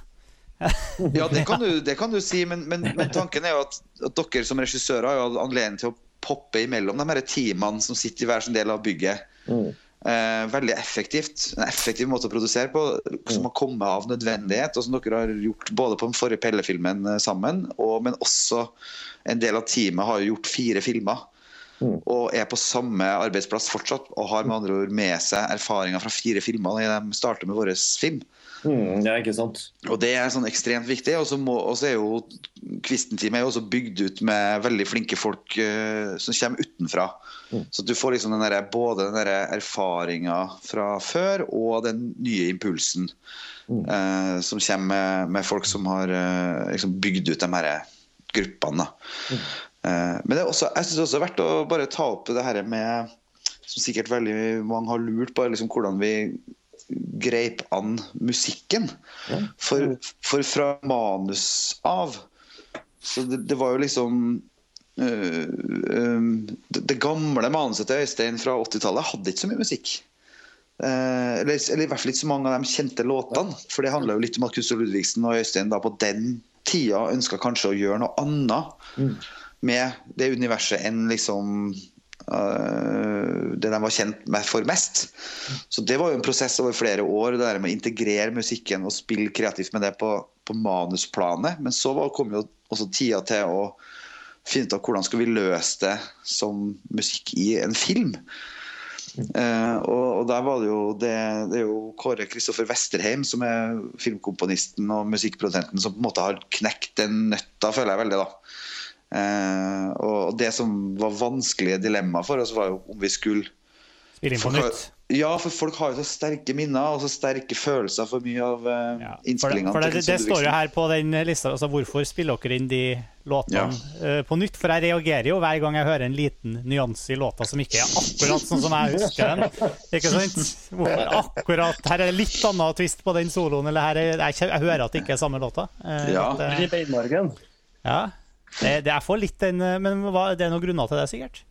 [SPEAKER 2] ja, det kan, du, det kan, du, si, men, men, men, tanken er jo at, at dere som regissører har jo anledning til å poppe imellom de her teamene som sitter i hver sin del av bygget. Mm. Eh, veldig effektivt. En effektiv måte å produsere på som har kommet av nødvendighet. og som dere har gjort både på den forrige Pelle-filmen eh, sammen, og, men også en del av teamet har gjort fire filmer. Mm. Og er på samme arbeidsplass fortsatt og har med andre ord med seg erfaringer fra fire filmer når de starter med vår film.
[SPEAKER 3] Mm, ja, ikke sant.
[SPEAKER 2] Og det er sånn ekstremt viktig. Og så er jo Kvisten-teamet også bygd ut med veldig flinke folk uh, som kommer utenfra. Mm. Så du får liksom den der, både den erfaringa fra før og den nye impulsen mm. uh, som kommer med, med, folk som har uh, liksom bygd ut de her gruppene. Mm. Eh, men det er også, jeg syns også det er verdt å bare ta opp det her med Som sikkert veldig mange har lurt på, liksom hvordan vi greip an musikken. For, for fra manus av Så det, det, var jo liksom det gamle manuset til Øystein fra 80-tallet hadde ikke så mye musikk. Eller, eller, i hvert fall ikke så mange av de kjente låtene. For det handler jo litt om at Kuster Ludvigsen og Øystein da på den tida ønska kanskje å gjøre noe annet mm. Med det universet enn liksom uh, det de var kjent med for mest. Så det var jo en prosess over flere år, det der med å integrere musikken og spille kreativt med det på, på manusplanet. Men så var, kom jo også tida til å finne ut av hvordan skal vi løse det som musikk i en film. Uh, og, og, der var det jo det, det er jo Kåre Kristoffer Westerheim som er filmkomponisten og musikkprodusenten som på en måte har knekt den nøtta, føler jeg veldig. da uh, Og det som var vanskelige dilemma for oss, var jo om vi skulle
[SPEAKER 1] Spille inn på nytt?
[SPEAKER 2] Ja, for folk har jo så sterke minner og så sterke følelser for mye av eh, ja, innspillingene.
[SPEAKER 1] For det, for det, det står jo her på den lista, altså hvorfor spiller dere inn de låtene ja. uh, på nytt? For jeg reagerer jo hver gang jeg hører en liten nyanse i låta som ikke er akkurat sånn som jeg husker den. Ikke sant? Hvorfor akkurat Her er det litt annen twist på den soloen, eller her er, jeg, jeg, hører at det ikke er samme låta.
[SPEAKER 2] Uh, ja.
[SPEAKER 4] I uh,
[SPEAKER 1] Ja. Det, det, er for litt den Men hva, det er noen grunner til det, sikkert?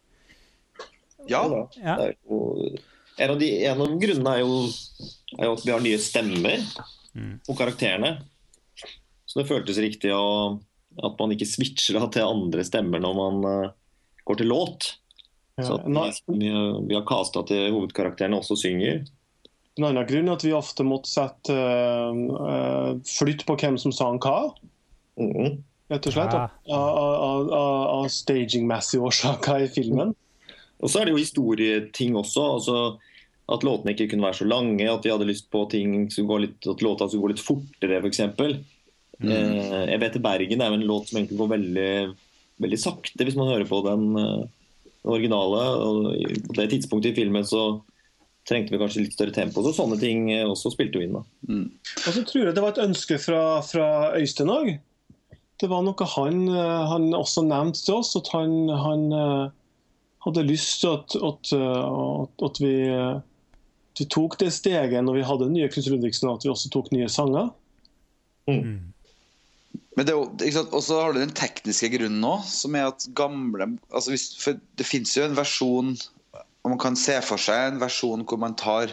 [SPEAKER 2] Ja.
[SPEAKER 3] ja. Det er jo en av, de, en av grunnene er jo, er jo, at vi har nye stemmer mm. på karakterene. Så det føltes riktig å, at man ikke switcher til andre stemmer når man uh, går til låt. Ja, så at vi, vi har casta til hovedkarakterene også synger.
[SPEAKER 4] En annen grunn er at vi ofte måtte sette uh, flytt på hvem som sang hva. Mm. Rett og slett. Ja. Av, av, av, av stagingmessige årsaker i filmen.
[SPEAKER 3] Og så er det jo historieting også. altså At låtene ikke kunne være så lange. At de hadde lyst på ting som går litt, at låta skulle gå litt fortere, f.eks. Mm. Eh, jeg vet Bergen er en låt som egentlig går veldig, veldig sakte, hvis man hører på den uh, originale. Og på det tidspunktet i filmen så trengte vi kanskje litt større tempo. Så sånne ting eh, også spilte vi inn. da. Mm.
[SPEAKER 4] Og så tror jeg det var et ønske fra, fra Øystein òg. Det var noe han, han også nevnte til oss. at han, han hadde lyst til at, at, at, at vi, vi, tok det steget når vi hadde nye Knut Ludvigsen, at vi også tok nye sanger. Mm.
[SPEAKER 2] Men det, Og så har du den tekniske grunnen nå, som er at gamle altså hvis, for Det fins jo en versjon og Man kan se for seg en versjon hvor man tar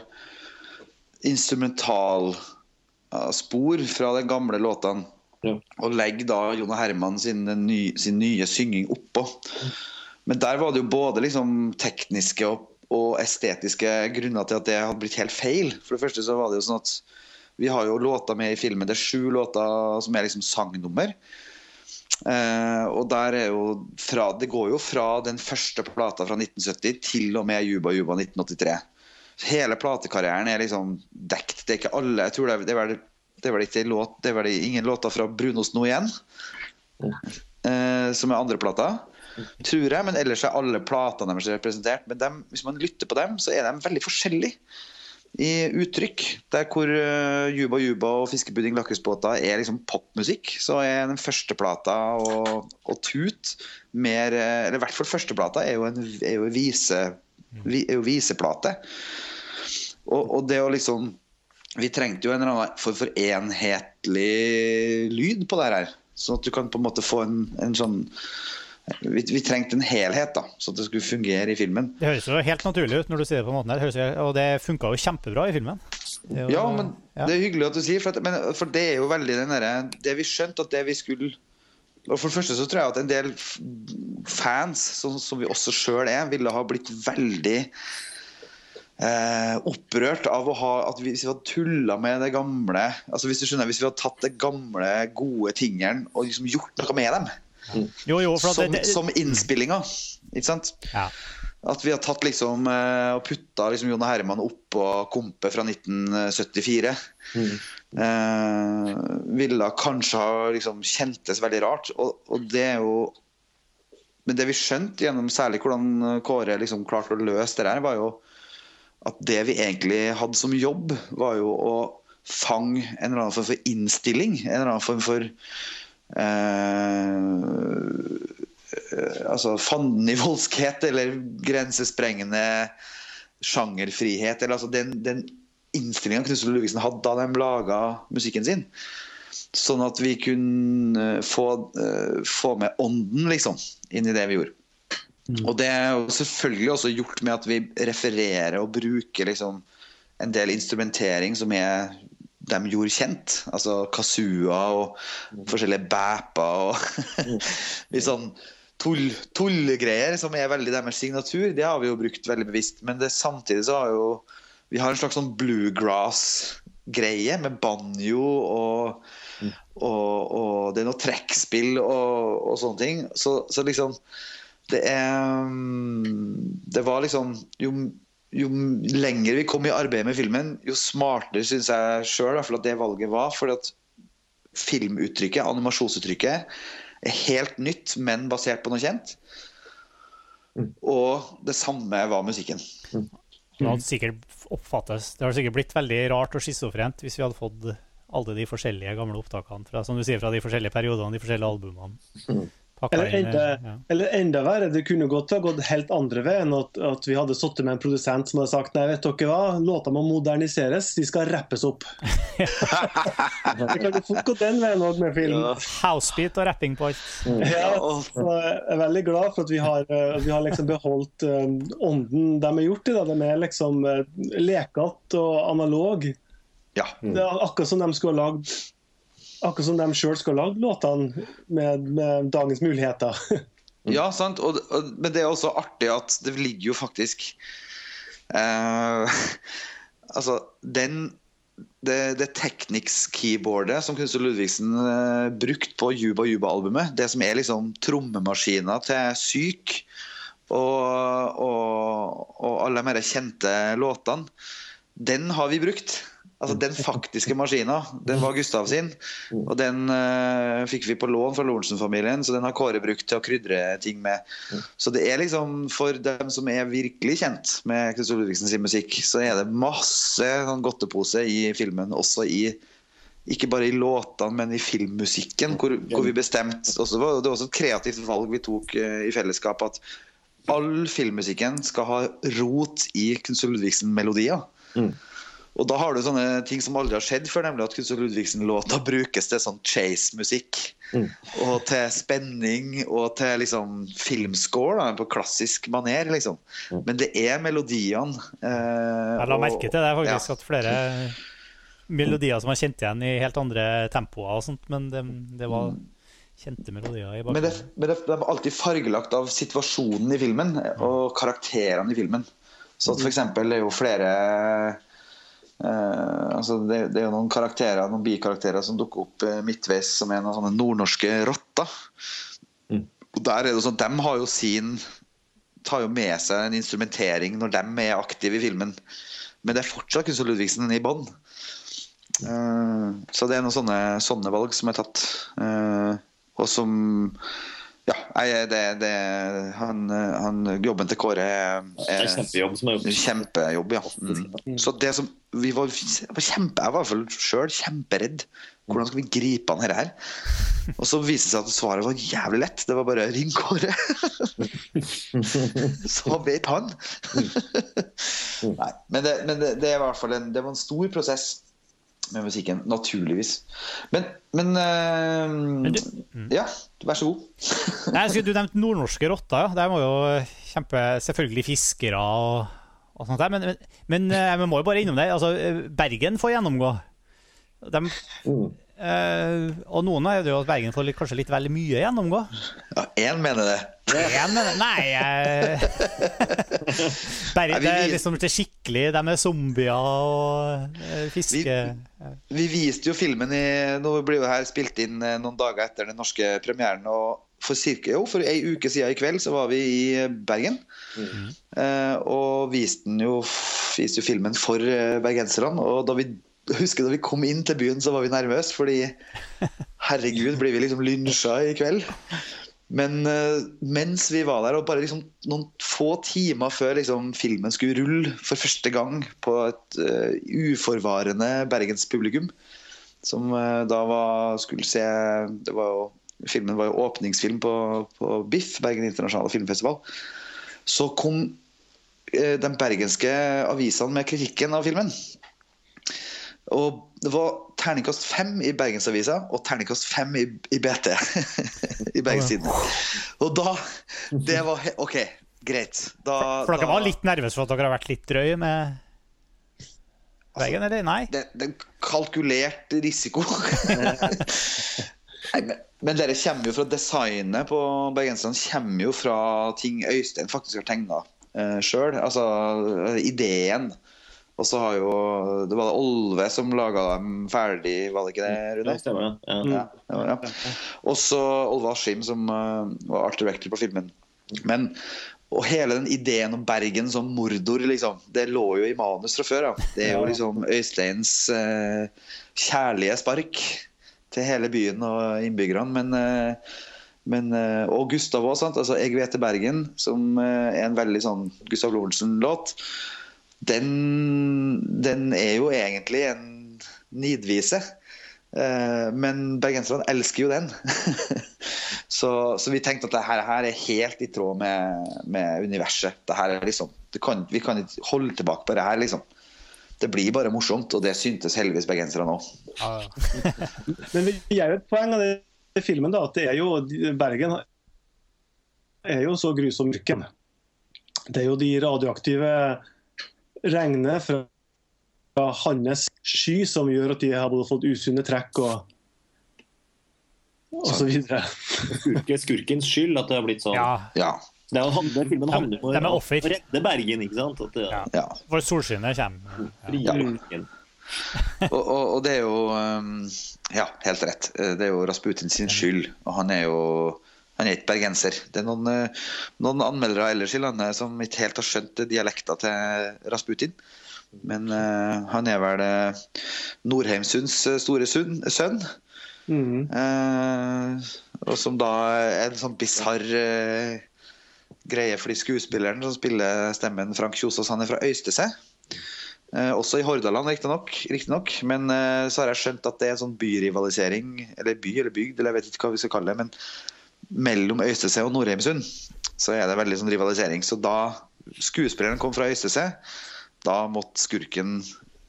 [SPEAKER 2] instrumentalspor fra de gamle låtene og legger da Jone Herman sin, ny, sin nye synging oppå. Men der var det jo både liksom tekniske og, og, estetiske grunner til at det hadde blitt helt feil. For det første så var det jo sånn at vi har jo låter med i filmen. Det er sju låter som er liksom sangnummer. Eh, og der er jo fra, Det går jo fra den første plata fra 1970 til og med Juba Juba 1983. Hele platekarrieren er liksom dekt. Det er ikke alle jeg tror det er, det er det er vel låt, det er vel ingen låter fra Brunos nå igjen, eh, som er andreplata tror jeg. Men ellers er alle platene deres representert. Men dem, hvis man lytter på dem, så er de veldig forskjellige i uttrykk. Der hvor uh, Juba Juba og Fiskepudding lakrisbåter er liksom popmusikk, så er den første plata og, og Tut mer uh, Eller i hvert fall førsteplata er jo en er jo vise, vi, er jo viseplate. Og, og, det å liksom Vi trengte jo en eller annen form for enhetlig lyd på det her. Sånn at du kan på en måte få en, en sånn vi, vi, trengte en helhet, da, så det skulle fungere i filmen.
[SPEAKER 1] Det høres jo helt naturlig ut når du sier det på den måten her, og det funka jo kjempebra i filmen.
[SPEAKER 2] Jo, ja, men ja. det er hyggelig at du sier, for, at, men, for det er jo veldig den derre Det vi skjønte at det vi skulle og For det første så tror jeg at en del fans, som, som vi også sjøl er, ville ha blitt veldig eh, opprørt av å ha at vi, hvis vi hadde tulla med det gamle altså Hvis du skjønner, hvis vi hadde tatt det gamle, gode tingene og liksom gjort noe med dem
[SPEAKER 1] jo, jo,
[SPEAKER 2] som, det, som innspillinga. Ikke sant?
[SPEAKER 1] Ja.
[SPEAKER 2] At vi har tatt liksom eh, og putta liksom Jon og Herman oppå Kompe fra 1974. Mm. Eh, ville kanskje ha liksom kjentes veldig rart. Og, og, det er jo Men det vi skjønte gjennom særlig hvordan Kåre liksom klarte å løse det der, var jo at det vi egentlig hadde som jobb, var jo å fange en eller annen form for innstilling. En eller annen form for Eh, altså voldskhet eller grensesprengende sjangerfrihet. Eller altså den, den innstillinga Knutsen Ludvigsen hadde da de laga musikken sin. Sånn at vi kunne få, få med ånden, liksom, inn i det vi gjorde. Mm. Og det er jo selvfølgelig også gjort med at vi refererer og bruker liksom en del instrumentering som er de gjorde kjent. Altså kasua og mm. forskjellige bæper og mm. litt sånn tull, tullegreier som er veldig deres signatur. Det har vi jo brukt veldig bevisst. Men det, samtidig så har jo vi har en slags sånn bluegrass-greie med banjo og, og, og, det er noe trekkspill og, og sånne ting. Så, så liksom det er Det var liksom jo, jo lenger vi kom i arbeidet med filmen, jo smartere syns jeg sjøl at det valget var. For at filmuttrykket, animasjonsuttrykket, er helt nytt, men basert på noe kjent. Mm. Og det samme var musikken. Mm.
[SPEAKER 1] Det hadde sikkert oppfattes Det hadde sikkert blitt veldig rart og schizofrent hvis vi hadde fått alle de forskjellige gamle opptakene fra, som du sier, fra de forskjellige periodene, de forskjellige albumene. Mm.
[SPEAKER 4] Eller enda, ja. eller enda, verre, det kunne godt ha gått helt andre veien. At, at vi hadde sittet med en produsent som hadde sagt nei, vet dere hva, låta må moderniseres, de skal rappes opp. det kan jo fort gå den veien òg med film. Ja.
[SPEAKER 1] Housebeat og rapping på alt.
[SPEAKER 4] Ja, så jeg er veldig glad for at vi har, eh, vi har liksom beholdt um, ånden de har gjort i dag. De er liksom uh, lekete og analog.
[SPEAKER 2] Ja.
[SPEAKER 4] Det er akkurat som de skulle ha lagd Akkurat som de sjøl skal lage låtene med, med, dagens muligheter.
[SPEAKER 2] ja, sant. Og, og, men det er også artig at det ligger jo faktisk uh, Altså, den det, det Technics-keyboardet som Knutsen Ludvigsen uh, brukte på Juba Juba-albumet, det som er liksom trommemaskina til Syk og, og, og alle de mer kjente låtene, den har vi brukt. Altså Den faktiske maskina, den var Gustav sin. Og den uh, fikk vi på lån fra Lorentzen-familien, så den har Kåre brukt til å krydre ting med. Så det er liksom for dem som er virkelig kjent med Knut Ludvigsen sin musikk, så er det masse sånn godtepose i filmen, også i ikke bare i låtene, men i filmmusikken, hvor, hvor vi bestemte Det var også et kreativt valg vi tok uh, i fellesskap, at all filmmusikken skal ha rot i Knut Ludvigsen-melodier. Mm. Og da har du sånne ting som aldri har skjedd før, nemlig at Knutsen Ludvigsen-låta brukes til sånn chase-musikk. Mm. Og til spenning og til liksom filmscore da, på klassisk maner, liksom. Mm. Men det er melodiene.
[SPEAKER 1] Eh, Jeg la merke til det, faktisk, ja. at flere melodier som var kjent igjen i helt andre tempoer og sånt, men det, det var kjente melodier i bakgrunnen.
[SPEAKER 2] Men, det, men det, det alltid fargelagt av situasjonen i filmen og karakterene i filmen. Så at for eksempel, det er jo flere Uh, altså det, det, er jo noen karakterer, noen bikarakterer som dukker opp uh, midtveis som er noen sånne nordnorske rotter. Mm. Og der er det sånn, De har jo sin tar jo med seg en instrumentering når de er aktive i filmen. Men det er fortsatt Kunst og Ludvigsen i bånn. Uh, så det er noen sånne, sånne, valg som er tatt. og som ja, det, det, han, han, jobben til Kåre er,
[SPEAKER 3] er kjempejobb. Som er.
[SPEAKER 2] Kjempejobb, ja. Mm. Så det som vi var, var kjempe, jeg var i hvert fall sjøl kjemperedd. Hvordan skal vi gripe han her? Og så viste det seg at svaret var jævlig lett. Det var bare ring Kåre. så vet han. Nei, men, det, men det, det, er i hvert fall en, det var en stor prosess med musikken, naturligvis. Men, men, uh, men du, mm. Ja, vær så god.
[SPEAKER 1] Nei, du nevnte nordnorske rotter. Ja. Der må jo kjempe Selvfølgelig fiskere og, og sånt der. Men, men, men eh, vi må jo bare innom det. Altså, Bergen får gjennomgå. De, mm. Uh, og noen er jo at Bergen får litt, kanskje litt vel mye gjennomgå.
[SPEAKER 2] Ja, én mener det.
[SPEAKER 1] Én mener Nei uh, Bergen det er liksom til skikkelig De er zombier og uh, fiske
[SPEAKER 2] vi, vi, viste jo filmen i Nå blir jo her spilt inn noen dager etter den norske premieren. Og for cirka, jo, for ei uke siden i kveld så var vi i Bergen. Mm. og viste, jo, viste jo filmen for bergenserne. Og da vi husker da vi kom inn til byen, så var vi nervøse. Fordi herregud, blir vi liksom lynsja i kveld? Men uh, mens vi var der, og bare liksom noen få timer før liksom, filmen skulle rulle for første gang på et uh, uforvarende bergenspublikum, som uh, da var, skulle se var jo, Filmen var jo åpningsfilm på, på BIFF, Bergen internasjonale filmfestival. Så kom de bergenske avisene med kritikken av filmen. Og det var terningkast fem i Bergensavisa og terningkast fem i, i BT. I Bergenstiden. Og da Det var OK, greit. Da,
[SPEAKER 1] for dere
[SPEAKER 2] da,
[SPEAKER 1] var litt nervøse for at dere har vært litt drøye med Bergen, eller? Nei?
[SPEAKER 2] Det, det er kalkulert risiko. Nei, men, men dere kommer jo fra designet på bergenserne kommer jo fra ting Øystein faktisk har tegna uh, sjøl. Altså ideen. Og så har jo Det var Olve som laga dem ferdig, var det ikke det, Rune?
[SPEAKER 3] Det stemmer, ja.
[SPEAKER 2] Ja, ja, ja. Også Olve Askim, som uh, var art director på filmen. Men og hele den ideen om Bergen som mordor, liksom, det lå jo i manus fra før. Ja. Det er jo liksom Øysteins uh, kjærlige spark til hele byen og innbyggerne. Men, uh, men uh, Og Gustav òg, sant. Altså, 'Jeg vet til Bergen', som er en veldig sånn Gustav Lorentzen-låt, den, den er jo egentlig en nidvise. Men bergenserne elsker jo den. så, så, vi tenkte at dette her er helt i tråd med, med universet. Liksom, kan, vi kan ikke holde tilbake på det her, liksom. Det blir bare morsomt, og det syntes heldigvis bergenserne òg.
[SPEAKER 4] Men vi er jo et poeng av det i filmen, da, at det er jo Bergen er jo så grusom mørken. Det er jo de radioaktive regnet fra hans sky som gjør at de har både fått usunne trekk og og så videre.
[SPEAKER 3] Skurke, skurkens skyld at det har blitt sånn.
[SPEAKER 1] Ja.
[SPEAKER 2] Ja.
[SPEAKER 3] Det er jo det filmen handler om å redde Bergen, ikke sant? At det,
[SPEAKER 1] Ja.
[SPEAKER 2] Ja.
[SPEAKER 1] For solskinnet kommer.
[SPEAKER 3] Ja. ja.
[SPEAKER 2] Og, og, og det er jo um, Ja, helt rett. Det er jo Rasputin sin skyld. Og han er jo han er ikke bergenser. Det er noen, eh, noen anmeldere ellers i landet som ikke helt har skjønt dialekta til Rasputin. Men uh, han er vel uh, Norheimsunds store sønn. sønn.
[SPEAKER 4] Mhm.
[SPEAKER 2] Uh, og som da er en sånn bisarr greie greie fordi skuespilleren som spiller stemmen Frank Kjosås, han er fra Øystese. Eh, også i Hordaland, riktignok. Riktig Men så har jeg skjønt at det er en sånn byrivalisering, eller by eller bygd, eller jeg vet ikke hva vi skal kalle det. Men mellom Øystese og Nordheimsund så er det veldig sånn rivalisering. Så da skuespilleren kom fra Øystese, da måtte skurken,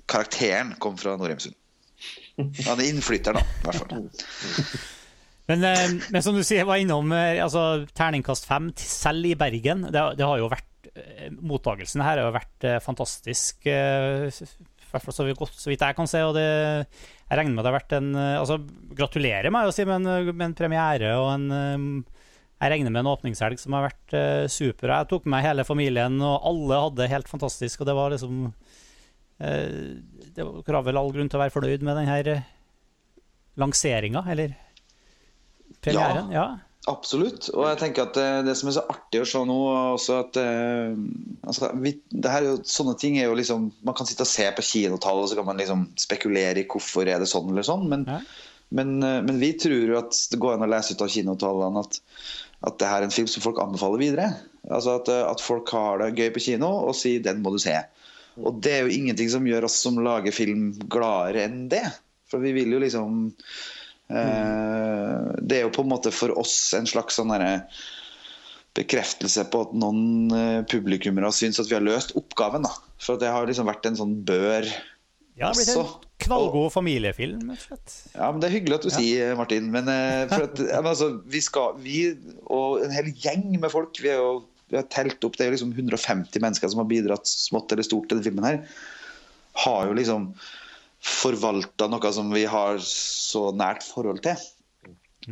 [SPEAKER 2] karakteren, komme fra Nordheimsund. Han er innflytter, da, i hvert fall.
[SPEAKER 1] Men, eh, men som du sier, var innom eh, altså, terningkast fem, selv i Bergen. Det, det har jo vært eh, Mottagelsen her har vært fantastisk. Eh, hvert fall så, så vidt jeg kan se. Og det, jeg regner med det har vært en eh, altså, Gratulerer meg å si med en, med en premiere og en eh, Jeg regner med en åpningshelg som har vært uh, super. Jeg tok med meg hele familien, og alle hadde det helt fantastisk. Og det var liksom uh, Det var vel all grunn til å være fornøyd med denne lanseringa, eller premieren. Ja.
[SPEAKER 2] Absolutt. Og jeg tenker at det, det som er så artig å se nå, også at eh, altså, vi, det her er Sånne ting er jo liksom Man kan sitte og se på kinotall, og så kan man liksom spekulere i hvorfor er det sånn eller sånn. Men,
[SPEAKER 1] Ja.
[SPEAKER 2] men, eh, men vi tror jo at det går an å lese ut av kinotallene at, at det her er en film som folk anbefaler videre. Altså at, eh, at folk har det gøy på kino og sier 'den må du se'. Og det er jo ingenting som gjør oss som lager film gladere enn det. For vi vil jo liksom Eh, Det er jo på en måte for oss en slags sånn bekreftelse på at noen eh, publikummere syns at vi har løst oppgaven. da. For det har liksom vært en sånn bør
[SPEAKER 1] Ja, det blitt en knallgod familiefilm.
[SPEAKER 2] Ja, men Det er hyggelig at du sier Martin. Men, eh, for at, ja, men altså, vi skal, vi og en hel gjeng med folk Vi, jo, vi har telt opp, det er liksom 150 mennesker som har bidratt smått eller stort til denne filmen. her Har jo liksom forvalta noe som vi har så nært forhold til.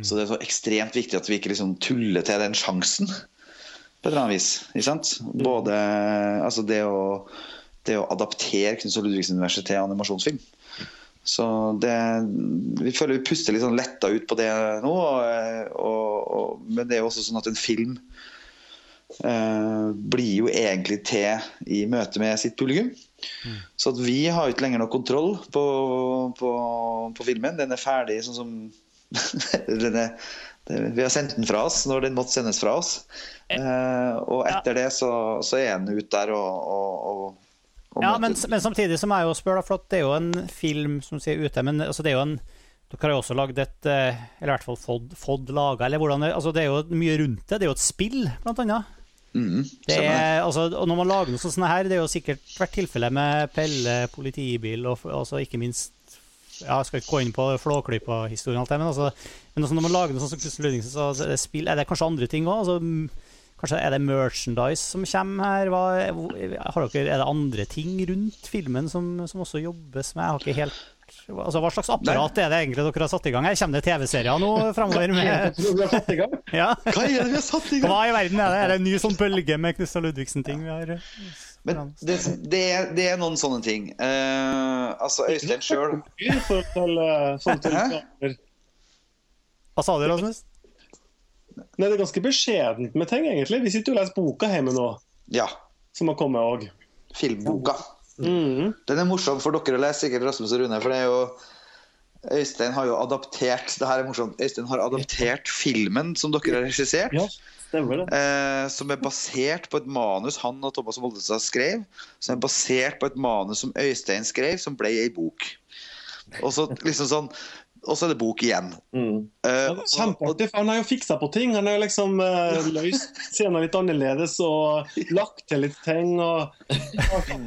[SPEAKER 2] Så det er så ekstremt viktig at vi ikke liksom tuller til den sjansen på et eller annet vis. Ikke sant? Både altså det å det å adaptere Knut Ludvigsen universitet til animasjonsfilm. Så det, vi føler vi puster litt sånn letta ut på det nå. Og, og, og, men det er jo også sånn at en film eh, blir jo egentlig til i møte med sitt publikum. Så at vi har ikke lenger noe kontroll på, på, på filmen. Den er ferdig sånn som den er, det, Vi har sendt den fra oss når den måtte sendes fra oss. Eh, og etter det så, så er den ute der og, og, og,
[SPEAKER 1] Ja, men, men samtidig så må jeg jo spørre, for det er jo en film som sier ute, men altså, det er jo en dere har jo også lagd et eh, Eller i hvert fall fått, fått laga, eller hvordan altså, det er jo mye rundt det. Det er jo et spill, blant annet. Det er, altså, og når man lager noe sånt her, det er jo sikkert hvert tilfelle med Pelle politibil, og altså, ikke minst Jeg skal ikke gå inn på Flåklypa-historien, men, altså, men altså når man lager noe sånt som Knutsen Ludvigsen, så er det, spill, er det kanskje andre ting òg? Altså, kanskje er det merchandise som kommer her? Hva, dere, er det andre ting rundt filmen som, som også jobbes med? Jeg har ikke helt Altså, hva slags apparat er det egentlig dere har satt i gang? her? Kommer det TV-serier nå framover? Med...
[SPEAKER 3] ja.
[SPEAKER 2] Hva er det vi har satt i gang?
[SPEAKER 1] Hva i verden er det? Er det en ny sånn bølge med Knutstad Ludvigsen-ting vi har
[SPEAKER 2] men det, det, er, det, er, noen sånne ting. Uh, altså, Øystein sjøl
[SPEAKER 1] Hva sa du, Rasmus?
[SPEAKER 4] Nei, Det er ganske beskjedent med ting, egentlig. Vi sitter jo og leser boka hjemme nå.
[SPEAKER 2] Ja.
[SPEAKER 4] Som har kommet òg.
[SPEAKER 2] Filmboka.
[SPEAKER 4] Mm.
[SPEAKER 2] Den er morsom for dere å lese, sikkert Rasmus og Rune. For det er jo Øystein har jo adaptert det her er morsomt, Øystein har adaptert filmen som dere har regissert.
[SPEAKER 3] Ja, stemmer det.
[SPEAKER 2] Eh, som er basert på et manus han og Thomas Voldestad skrev. Som er basert på et manus som Øystein skrev, som ble ei bok. Og så liksom sånn og så er det bok igjen.
[SPEAKER 3] Mm.
[SPEAKER 4] Uh, Kjempeartig, for han har jo fiksa på ting. Han har jo liksom uh, løst scener litt annerledes og lagt til litt ting. og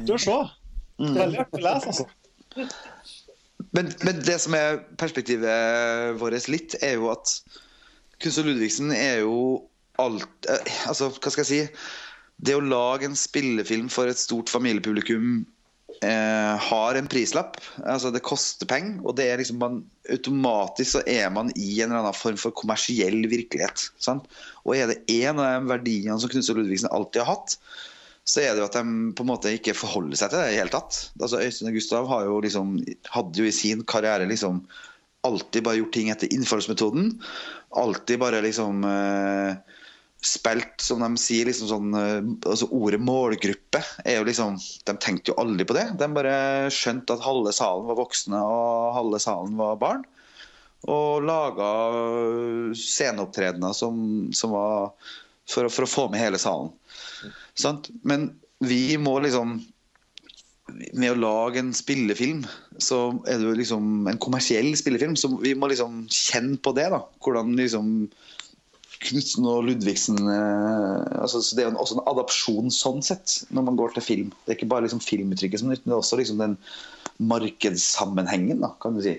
[SPEAKER 4] Du å se. Mm. Veldig artig å lese, altså.
[SPEAKER 2] Men, men, det som er perspektivet vårt litt, er jo at Kunst og Ludvigsen er jo alt uh, Altså, hva skal jeg si? Det å lage en spillefilm for et stort familiepublikum eh, har en prislapp. Altså, det koster penger, og det er liksom man, automatisk så er man i en eller annen form for kommersiell virkelighet. Sant? Og er det én av de verdiene som Knutsen og Ludvigsen alltid har hatt, så er det jo at de på en måte ikke forholder seg til det i hele tatt. Altså Øystein og Gustav jo liksom, hadde jo i sin karriere liksom alltid bare gjort ting etter innfallsmetoden. Alltid bare liksom eh, spilt, som de sier, liksom sånn eh, altså Ordet målgruppe er jo liksom De tenkte jo aldri på det. De bare skjønte at halve salen var voksne og halve salen var barn. Og laga sceneopptredener som, som var for, for å få med hele salen. Sant? Men vi må liksom Med å lage en spillefilm, så er det jo liksom en kommersiell spillefilm. Så vi må liksom kjenne på det. da Hvordan liksom Knutsen og Ludvigsen eh, altså, Det er også en adopsjon sånn sett, når man går til film. Det er ikke bare liksom filmuttrykket som er nytt, men det er også liksom den markedssammenhengen, da, kan du si.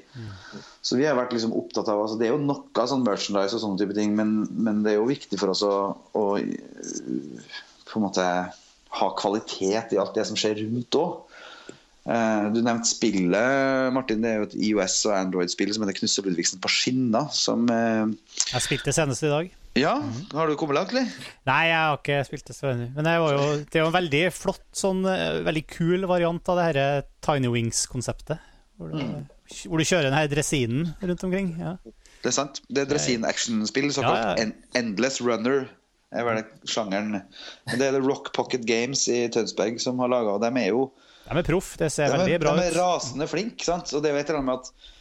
[SPEAKER 2] Så vi har vært liksom opptatt av altså, Det er jo noe sånn merchandise og sånne type ting, men, men, det er jo viktig for oss å, å på en måte ha kvalitet i alt det som skjer rundt òg. Uh, du nevnte spillet, Martin. Det er jo et IOS- og Android-spill som heter Knusse Ludvigsen på skinner. Som eh,
[SPEAKER 1] Jeg spilte senest i dag.
[SPEAKER 2] Ja, Har du kommet langt, eller?
[SPEAKER 1] Nei, jeg har ikke spilt det så ennå. Men det, jo, det er jo en veldig flott, sånn, eh, veldig kul variant av det her Tiny Wings-konseptet. Hvor, mm. hvor, du kjører den her dressinen rundt omkring. Ja.
[SPEAKER 2] Det er sant. Det er dresin-actionspill, såkalt ja, ja. Endless Runner er vel sjangeren. Det er det Rock Pocket Games i Tønsberg som har laga, og de er jo
[SPEAKER 1] De er proff, det ser de veldig bra
[SPEAKER 2] ut. De er rasende flinke, sant. Og det vet jeg med at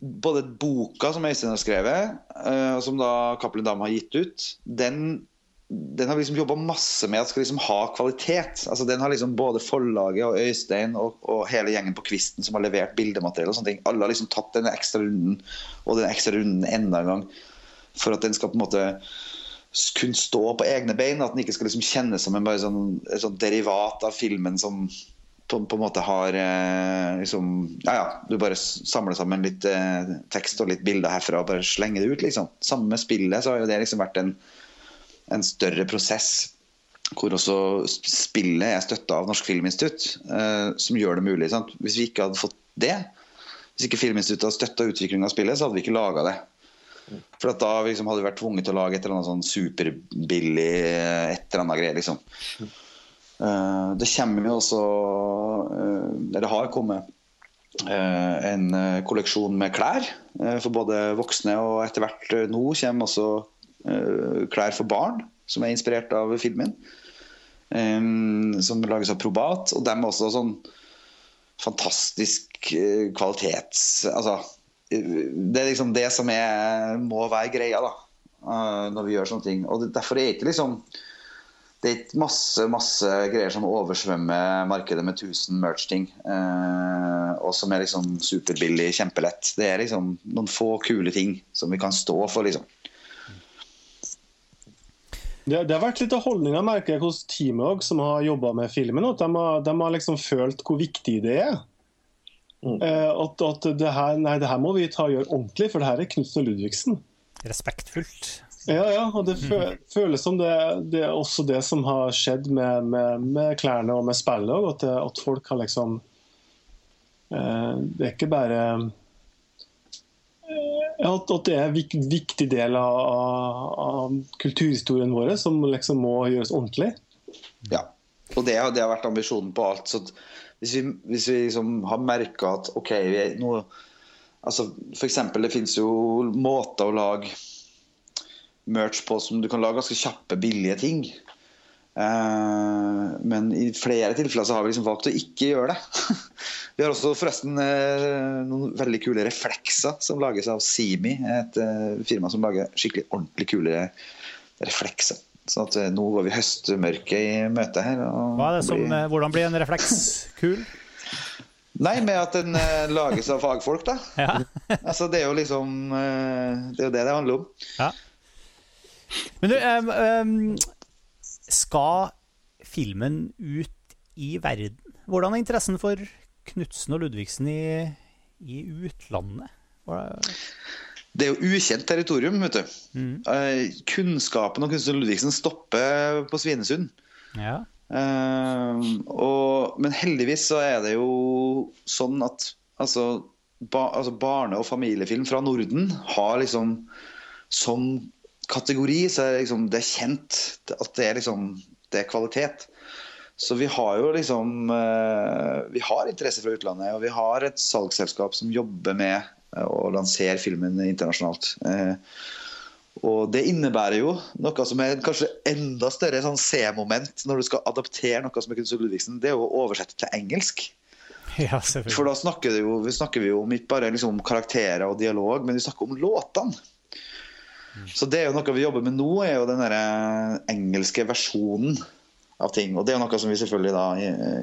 [SPEAKER 2] både boka som Øystein har skrevet, uh, som da Cappelen Dam har gitt ut, den, den har liksom jobba masse med at skal liksom ha kvalitet. Altså Den har liksom både forlaget og Øystein og, og hele gjengen på Kvisten som har levert bildemateriell og sånne ting. Alle har liksom tatt denne ekstra runden og den ekstra runden enda en gang for at den skal på en måte kunne stå på egne bein. At den ikke skal liksom kjennes som en bare sånn, et sånn derivat av filmen som på, på en måte har eh, liksom, Ja ja, du bare samler sammen litt eh, tekst og litt bilder herfra og bare slenger det ut, liksom. Sammen med spillet så har jo det liksom vært en, en større prosess. Hvor også spillet er støtta av Norsk Filminstitutt, eh, som gjør det mulig. Sant? Hvis vi ikke hadde fått det, hvis ikke Filminstituttet hadde støtta utviklinga av spillet, så hadde vi ikke laga det. For da liksom, hadde vi vært tvunget til å lage et eller annet sånn superbillig et eller annet greie, Liksom. Uh, det kommer jo også Eller Det har kommet uh, en kolleksjon med klær for både voksne og etter hvert nå kommer også klær for barn, som er inspirert av filmen. Som lages av Probat. Og dem er også sånn fantastisk kvalitets... Altså det er liksom det som er, må være greia da, eh, når vi gjør sånne ting. Og Derfor er det ikke liksom det er ikke masse masse greier som oversvømmer markedet med 1000 merch-ting. Eh, og som er liksom superbillig, kjempelett. Det er liksom noen få kule ting som vi kan stå for, liksom.
[SPEAKER 4] Det, det har vært litt av holdninga, merker jeg, hos teamet også, som har jobba med filmen. At de har, de har liksom følt hvor viktig det er. Mm. Eh, at, at det, her, nei, det her må vi ta og gjøre ordentlig, for det her er Knutsen og Ludvigsen.
[SPEAKER 1] Respektfullt.
[SPEAKER 4] Ja, ja, og det føles som det, det, er også det som har skjedd med, med, med klærne og med spillet. At, at folk har liksom eh, Det er ikke bare eh, at, det er en viktig del av, av, kulturhistorien vår som liksom må gjøres ordentlig.
[SPEAKER 2] Ja, og det, det, har vært ambisjonen på alt. så hvis vi, hvis vi liksom har merka at OK, vi er noe altså for eksempel, det finnes jo måter å lage merch på som du kan lage ganske kjappe, billige ting. Uh, men i flere tilfeller så har vi liksom valgt å ikke gjøre det. vi har også forresten uh, noen veldig kule reflekser som lages av Simi, et uh, firma som lager skikkelig ordentlig kule reflekser. Så at nå går vi høstmørket i møte her.
[SPEAKER 1] Som, blir... Hvordan blir en refleks kul?
[SPEAKER 2] Nei, med at den lages av fagfolk, da. Ja. altså, det er jo liksom Det er jo det det handler om. Ja.
[SPEAKER 1] Men du, um, um, skal filmen ut i verden? Hvordan er interessen for Knutsen og Ludvigsen i, i utlandet?
[SPEAKER 2] Det er jo ukjent territorium. vet du. Mm. Uh, kunnskapen om Kunstner Ludvigsen stopper på Svinesund. Ja. Uh, og, men heldigvis så er det jo sånn at altså, ba, altså barne- og familiefilm fra Norden har liksom Som kategori så er det, liksom, det er kjent at det er liksom det er kvalitet. Så vi har jo liksom uh, Vi har interesse fra utlandet, og vi har et salgsselskap som jobber med å lansere filmen internasjonalt. Eh, og Det innebærer jo noe som er kanskje enda større sånn C-moment når du skal adaptere noe som er Kunst Ludvigsen, det er å oversette til engelsk.
[SPEAKER 1] Ja,
[SPEAKER 2] For da snakker, jo, vi snakker vi jo om ikke bare liksom karakterer og dialog, men vi snakker om låtene. Mm. Så det er jo noe vi jobber med nå, er jo den der engelske versjonen av ting. Og det er jo noe som vi selvfølgelig da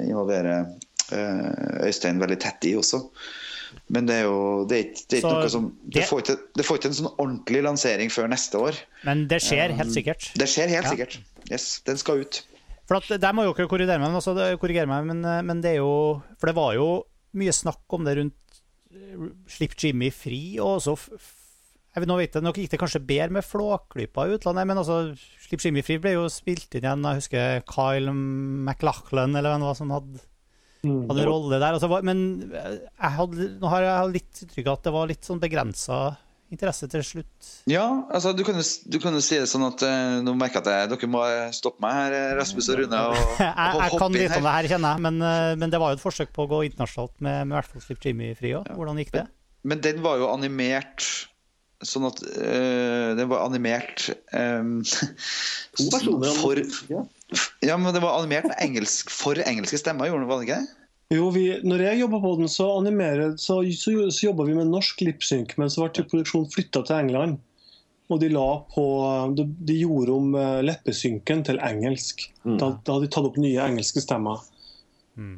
[SPEAKER 2] involverer eh, Øystein veldig tett i også. Men det er jo det er ikke, det er ikke noe som det får, ikke, det får, ikke, en sånn ordentlig lansering før neste år.
[SPEAKER 1] Men det skjer helt sikkert?
[SPEAKER 2] Det skjer helt ja. sikkert. Yes, den skal ut.
[SPEAKER 1] For at, Der må jo ikke korrigere meg, men, også, korrigere meg men, men, det er jo For det var jo mye snakk om det rundt eh, Slipp Jimmy fri, og også jeg vil nå vite, nok Nå gikk det kanskje bedre med Flåklypa i utlandet, men altså, Slipp Jimmy fri ble jo spilt inn igjen. Jeg husker Kyle McLachlan eller hvem det var som hadde Mm. Hadde en rolle der. Altså, men eh, jeg hadde, nå har jeg litt inntrykk av at det var litt sånn begrensa interesse til slutt.
[SPEAKER 2] Ja, altså du kan jo, du kan jo si det sånn at uh, nå merker jeg at dere må stoppe meg her, eh, Rasmus og Rune. Og,
[SPEAKER 1] jeg, jeg kan litt om det her, kjenner jeg, men, men, det var jo et forsøk på å gå internasjonalt med, med hvert fall Slipp Jimmy fri òg. Hvordan gikk det?
[SPEAKER 2] Men, men, den var jo animert sånn at uh, Den var animert um, for, ja, men det var animert engelsk, for engelske stemmer, gjorde det ikke det?
[SPEAKER 4] Jo, vi, når jeg jobba på den, så, så, så, så jobba vi med norsk lipsynk, men så ble produksjonen flytta til England. Og de, la på, de, de gjorde om eh, leppesynken til engelsk. Mm. Da, da, hadde de tatt opp nye engelske stemmer. Mm.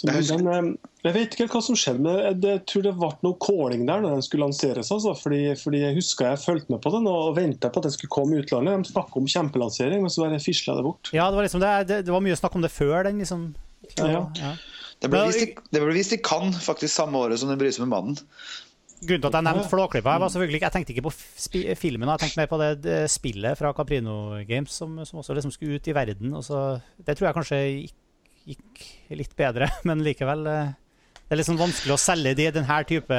[SPEAKER 4] Så, jeg, den, jeg, vet ikke hva som skjedde, men jeg, jeg tror det ble noe calling der når den skulle lanseres. Altså, fordi, fordi Jeg husker jeg fulgte med på den og venta på at den skulle komme i utlandet. De snakka om kjempelansering, men så bare fisla det bort.
[SPEAKER 1] Ja, det var, liksom det, det, det var mye snakk om det før den. liksom. Ja, ja.
[SPEAKER 2] Det ble, vist i, det ble vist i Cannes faktisk samme året som Den med mannen.
[SPEAKER 1] Grunnen til at jeg nevnte Flåklypa, jeg, var selvfølgelig jeg tenkte ikke på filmen, jeg tenkte mer på det, det spillet fra Caprino Games som, som også liksom skulle ut i verden. Så, det tror jeg kanskje gikk, gikk, litt bedre, men likevel eh, Det er liksom vanskelig å selge de, denne type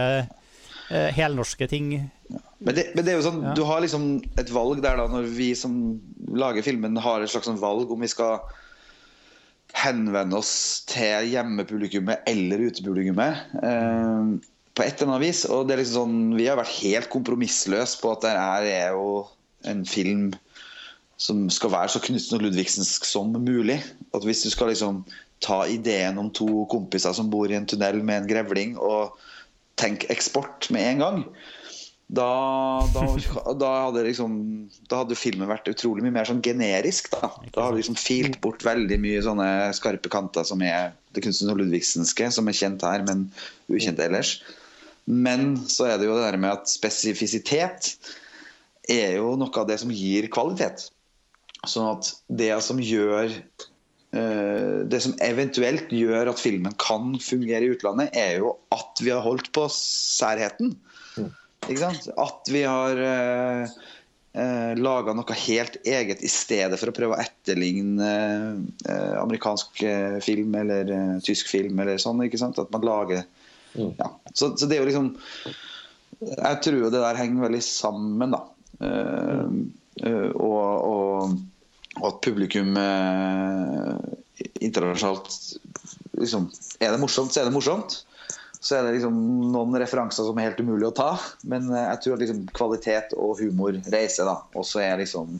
[SPEAKER 1] uh, helnorske ting.
[SPEAKER 2] Men det, men det, er jo sånn, ja. Du har liksom et valg der da, når vi som lager filmen, har et slags sånn valg om vi skal henvende oss til hjemmepublikummet eller utepublikummet. Eh, på et eller annet vis. Og det er liksom sånn, Vi har vært helt kompromissløse på at det her er jo en film som skal være så Knutsen og Ludvigsensk som mulig. At Hvis du skal liksom ta ideen om to kompiser som bor i en tunnel med en grevling, og tenke eksport med en gang, da, da, da, hadde liksom, da, hadde filmen vært utrolig mye mer sånn generisk. Da, da hadde liksom filt bort veldig mye sånne skarpe kanter som er det kunstneriske ludvigsenske, som er kjent her, men ukjent ellers. Men så er det jo det der med at spesifisitet er jo noe av det som gir kvalitet. Sånn at det som gjør uh, Det som eventuelt gjør at filmen kan fungere i utlandet, er jo at vi har holdt på særheten. Mm. Ikke sant? At vi har uh, uh, laga noe helt eget i stedet for å prøve å etterligne uh, amerikansk film eller tysk film eller sånn. ikke sant? At man lager mm. ja. så, så, det er jo liksom Jeg tror jo det der henger veldig sammen, da. og, og og at publikum eh, internasjonalt liksom, Er det morsomt, så er det morsomt. Så er det liksom noen referanser som er helt umulig å ta. Men eh, jeg tror at liksom kvalitet og humor reiser. da Og så er liksom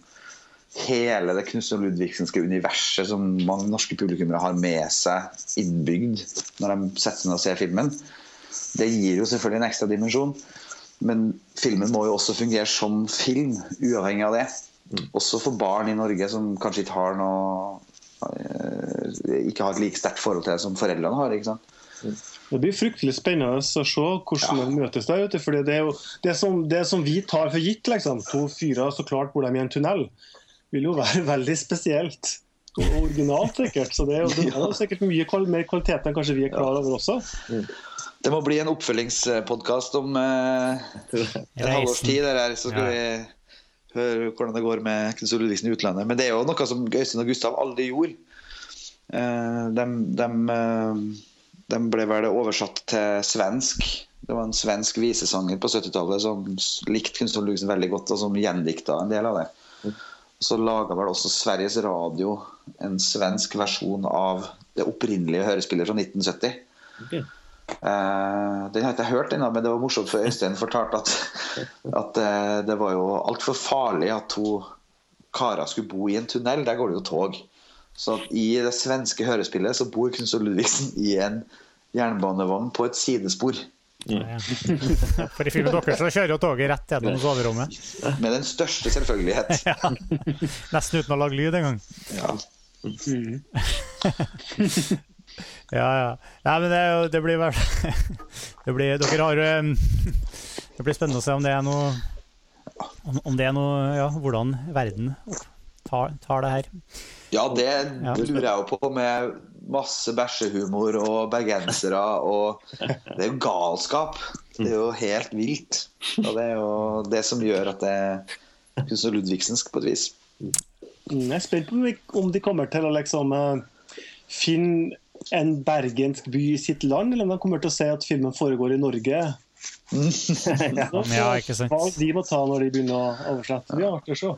[SPEAKER 2] hele det Knutsen Ludvigsenske universet som mange norske publikummere har med seg innbygd når de setter seg ned og ser filmen. Det gir jo selvfølgelig en ekstra dimensjon. Men filmen må jo også fungere som film, uavhengig av det. Mm. Også for barn i Norge som kanskje ikke har noe eh, ikke har et like sterkt forhold til det som foreldrene har. ikke sant?
[SPEAKER 4] Mm. Det blir fryktelig spennende å se hvordan ja. de møtes der. ute, fordi det, er jo, det, som, det som vi tar for gitt, liksom, to fyrer så klart bor de i en tunnel, vil jo være veldig spesielt. Og originalt, sikkert. Så det er jo, det er sikkert mye mer kvalitet enn kanskje vi er klar over også. Mm.
[SPEAKER 2] Det må bli en oppfølgingspodkast om eh, et halvårs tid. Der så skal ja. vi høre hvordan det går med Knut Ludvigsen i utlandet. Men det er jo noe som Øystein og Gustav aldri gjorde. De, de, de, ble vel oversatt til svensk. Det var en svensk visesanger på 70-tallet som likte Knut Ludvigsen veldig godt, og som gjendikta en del av det. Så laga vel også Sveriges Radio en svensk versjon av det opprinnelige hørespillet fra 1970. Okay. Uh, den har jeg ikke hørt ennå, men det var morsomt for Øystein fortalte at, at uh, det var jo altfor farlig at to karer skulle bo i en tunnel. Der går det jo tog. Så i det svenske hørespillet så bor Knut Ludvigsen i en jernbanevogn på et sidespor.
[SPEAKER 1] Ja, ja. For i filmen deres så kjører jo toget rett gjennom soverommet.
[SPEAKER 2] Med den største selvfølgelighet. ja.
[SPEAKER 1] Nesten uten å lage lyd engang. Ja. Mm. Ja, ja. Nei, men det, det blir vel det blir, Dere har Det blir spennende å se om det er noe Om det er noe Ja, hvordan verden tar, tar det her.
[SPEAKER 2] Ja, det ja. lurer jeg jo på, med masse bæsjehumor og bergensere. Og det er jo galskap. Det er jo helt vilt. Og det er jo det som gjør at det er Kunstner Ludvigsensk på et vis.
[SPEAKER 4] Jeg er spent på om de kommer til å liksom eh, finne en bergensk by i sitt land, eller om de kommer til å si at filmen foregår i Norge.
[SPEAKER 1] ja, ja, ikke sant.
[SPEAKER 4] Hva de må ta når de begynner å oversette. Det blir artig å se.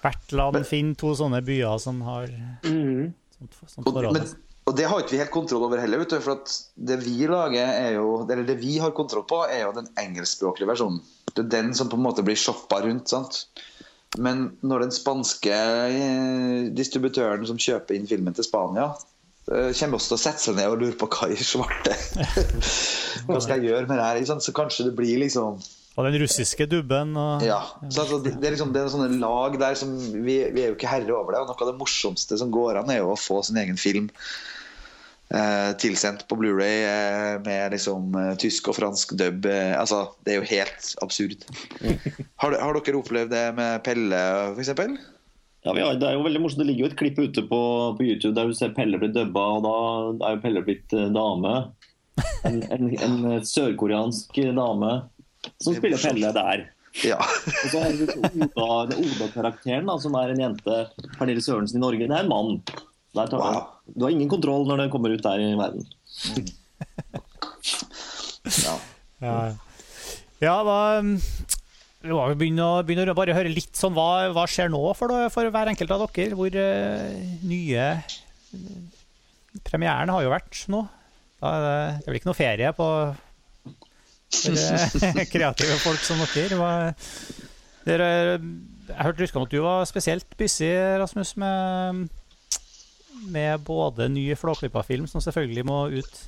[SPEAKER 1] Hvert land finner to sånne byer som har mm.
[SPEAKER 2] sånt, sånt forhold. Men, og det har ikke vi helt kontroll over heller. Du, for det vi lager er jo, eller det vi har kontroll på, er jo den engelskspråklige versjonen. Det er den som på en måte blir shoppa rundt. sant? Men når den spanske eh, distributøren som kjøper inn filmen til Spania, kommer også til å sette seg ned og lure på hva i svarte Hva skal jeg gjøre med det her? Så kanskje det blir liksom
[SPEAKER 1] Og den russiske dubben og
[SPEAKER 2] Ja. Så altså, det, er liksom, det er sånne lag der som vi, vi, er jo ikke herre over det. Og noe av det morsomste som går an, er jo å få sin egen film eh, tilsendt på Blu-ray eh, med liksom eh, tysk og fransk dub. Eh, altså, det er jo helt absurd. Har, har dere opplevd det med Pelle, f.eks.?
[SPEAKER 3] Ja, har, Det er jo veldig morsomt. Det ligger jo et klipp ute på, på YouTube der du ser Pelle bli dubba, og da er jo Pelle blitt uh, dame. En, en, en sørkoreansk dame som spiller Pelle der.
[SPEAKER 2] Ja.
[SPEAKER 3] og så har du Oda-karakteren, Oda som er en jente, Pernille Sørensen i Norge. Det er en mann. Tar, wow. Du har ingen kontroll når det kommer ut der i verden.
[SPEAKER 1] ja. ja. ja hva, vi må begynne å, begynne å bare høre litt sånn hva, hva skjer nå for, for, hver enkelt av dere? Hvor uh, nye Premieren har jo vært nå. Da er det, det blir ikke noe ferie på uh, kreative folk som dere. Dere jeg hørte Ruskan at du var spesielt busy, Rasmus, med, med både ny Flåklypa-film, som selvfølgelig må ut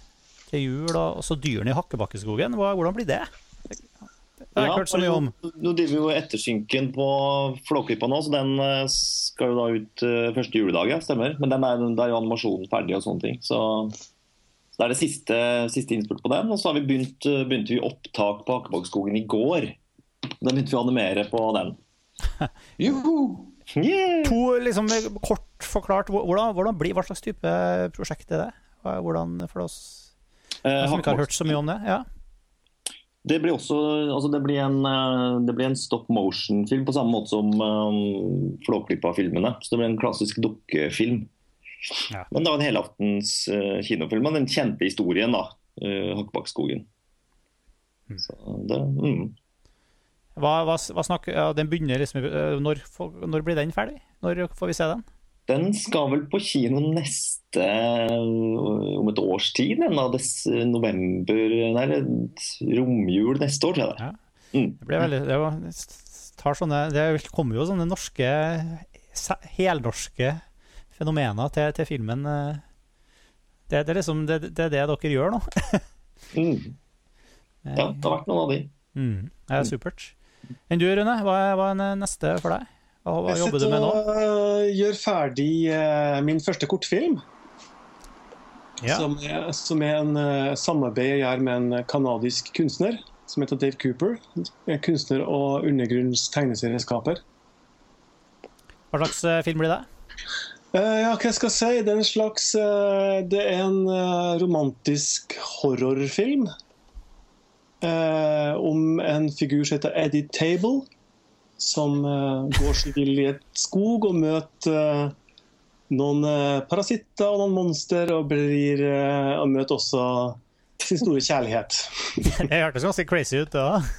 [SPEAKER 1] til jul, og også Dyrene i Hakkebakkeskogen. Hvordan blir det? Det har jeg hørt så mye om.
[SPEAKER 3] Nå driver vi jo ettersynken på Flåklypa nå, så den eh, skal jo da ut uh, første juledag, ja, stemmer. Men den er, der er jo animasjonen ferdig og sånne ting. Så, så det er det siste, siste innspurt på den. Og så har vi begynt, eh, begynte vi opptak på Akebakkskogen i går. Da begynte vi å animere på den.
[SPEAKER 1] Juhu! Yeah. To liksom, kort forklart, hvordan, hvordan blir, hva slags type prosjekt er det? Hvordan, for oss eh, som ikke har hørt så mye om det? ja
[SPEAKER 3] det blir også altså det blir en, eh, det blir en stop motion-film på samme måte som um, Flåklypa-filmene. Så det blir en klassisk dukkefilm. Ja. Men var en helaftens uh, kinofilm med den kjente historien, da. Uh, Hakkebakkeskogen. Mm.
[SPEAKER 1] mm. Hva, hva, hva snakker, ja, den begynner liksom, når, når, blir den ferdig? Når får vi se den?
[SPEAKER 3] Den skal vel på kino neste om et års tid. november Nei, romjul neste år, tror jeg. Ja.
[SPEAKER 1] Mm. Det blir veldig det, var, tar sånne, det kommer jo sånne norske helnorske fenomener til, til filmen. Det, det, er liksom, det, det, er det dere gjør nå.
[SPEAKER 3] mm. Ja, det har vært noen av de.
[SPEAKER 1] Mm. Det er supert. Enn du, Rune? Hva er, hva er neste for deg? Hva, hva jobber du med nå?
[SPEAKER 4] Jeg og gjør ferdig uh, min første kortfilm. Ja. Som, er, som, er, en uh, samarbeid jeg gjør med en canadisk kunstner som heter Dave Cooper. En Kunstner og undergrunns-tegneserieskaper.
[SPEAKER 1] Hva slags film blir det?
[SPEAKER 4] Uh, ja, hva skal jeg si? Det er en slags uh, Det er en uh, romantisk horrorfilm. om en figur som heter Eddie Table som uh, går seg vill i et skog og møter uh, noen uh, parasitter og noen monster, og, blir, og møter også sin store kjærlighet.
[SPEAKER 1] det hørtes ganske crazy ut, da.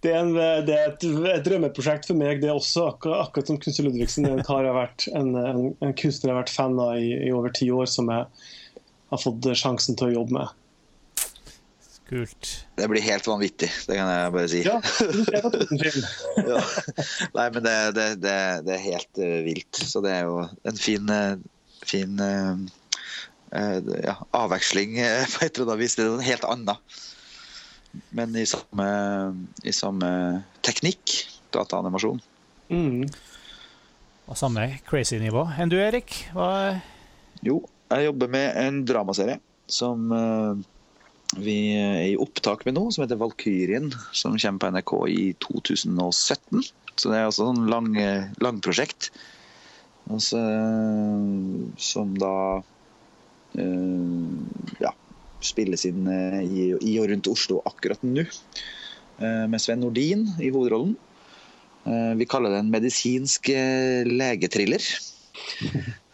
[SPEAKER 4] Det er, en, det er et, et, drømmeprosjekt for meg, det er også. Akkurat, akkurat som Kunstner Ludvigsen. En, vært, en, en, en kunstner jeg har vært fan av i, i over ti år, som jeg har fått sjansen til å jobbe med.
[SPEAKER 1] Kult.
[SPEAKER 2] Det blir helt vanvittig, det kan jeg bare si.
[SPEAKER 4] Ja,
[SPEAKER 2] ja. Nei, men det, det, det, det er helt uh, vilt. Så det er jo en fin, uh, fin uh, ja, avveksling på et eller annet vis. Det er noe helt annet. Men i samme, i samme teknikk. Dataanimasjon.
[SPEAKER 1] Mm. Og samme crazy-nivå. Enn du, Erik? Hva
[SPEAKER 2] Jo, jeg jobber med en dramaserie som vi er i opptak med noe som heter Valkyrien, som kommer på NRK i 2017. Så det er også et lang, langprosjekt. Altså, som da uh, ja, spilles inn uh, i, i, og rundt Oslo akkurat nå. Uh, med Sven Nordin i hovedrollen. vi kaller det en medisinsk legetriller.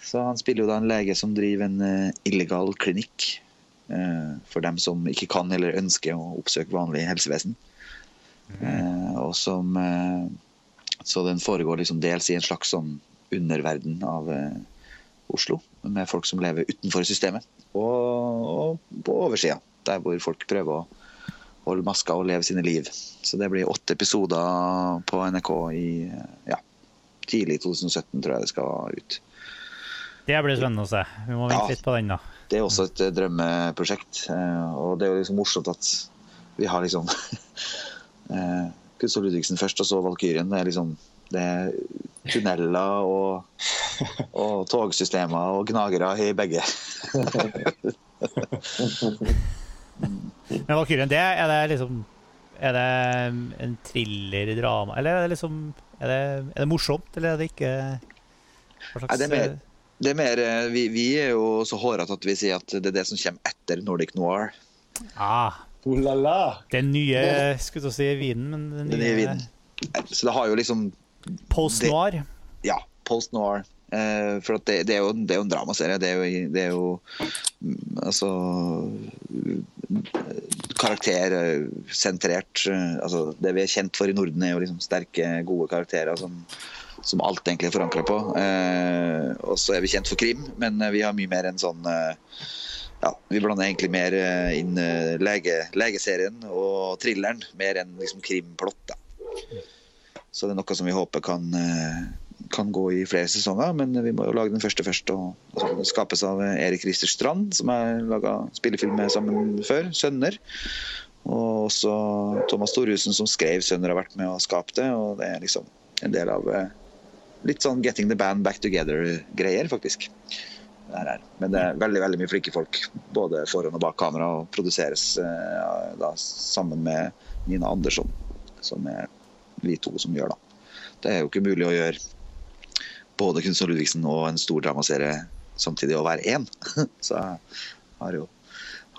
[SPEAKER 2] Så han spiller jo da en lege som driver en illegal klinikk Eh, for dem som ikke kan eller ønsker å oppsøke vanlig helsevesen. Mm. Og som, eh, så den foregår liksom dels i en slags sånn underverden av Oslo, med folk som lever utenfor systemet. Og, og på oversida, der hvor folk prøver å holde maska og leve sine liv. Så det blir åtte episoder på NRK i ja, tidlig 2017, tror jeg det skal ut.
[SPEAKER 1] Det blir spennende å se. Vi må vente ja. litt på den, da
[SPEAKER 2] det er også et eh, drømmeprosjekt. Eh, og det er jo liksom morsomt at vi har liksom eh, Gustav Ludvigsen først, og så Valkyrien. Det er liksom det er tunneler og, og togsystemer og gnagere i begge.
[SPEAKER 1] Men Valkyrien, det er det liksom Er det en thriller-drama, eller er det liksom er det, er det morsomt, eller er det ikke
[SPEAKER 2] Nei, det er mer det er mer, eh, vi, vi er jo så hårete at vi sier at det er det som kommer etter Nordic Noir.
[SPEAKER 1] Ah,
[SPEAKER 4] oh la la.
[SPEAKER 1] Den nye skulle du si vinen, men den nye,
[SPEAKER 2] den nye vinen. Så det har jo liksom
[SPEAKER 1] Post noir?
[SPEAKER 2] Ja, post noir. Eh, for det, det, er jo, det, er jo, en dramaserie. Det er jo, det er jo mm, altså Karaktersentrert. Eh, altså, det vi er kjent for i Norden, er jo liksom sterke, gode karakterer som som alt egentlig er forankra på. Eh, og så er vi kjent for krim, men eh, vi har mye mer enn sånn eh, ja, Vi blander egentlig mer eh, inn eh, lege, legeserien og thrilleren, mer enn liksom krimplott. Så det er noe som vi håper kan, kan gå i flere sesonger, men vi må jo lage den første først. Og, og det skapes av Erik Rister Strand, som jeg laga spillefilm med sammen før. 'Sønner'. Og også Thomas Storhusen, som skrev 'Sønner', har vært med å skape det. Og det er liksom en del av litt sånn 'getting the band back together'-greier, faktisk. Men det er veldig veldig mye flinke folk, både foran og bak kamera, og produseres ja, da, sammen med Nina Andersson, som er vi to som gjør da. Det er jo ikke mulig å gjøre både Kunst og Ludvigsen og en stor dramaserie samtidig og være én. Så jeg har jo,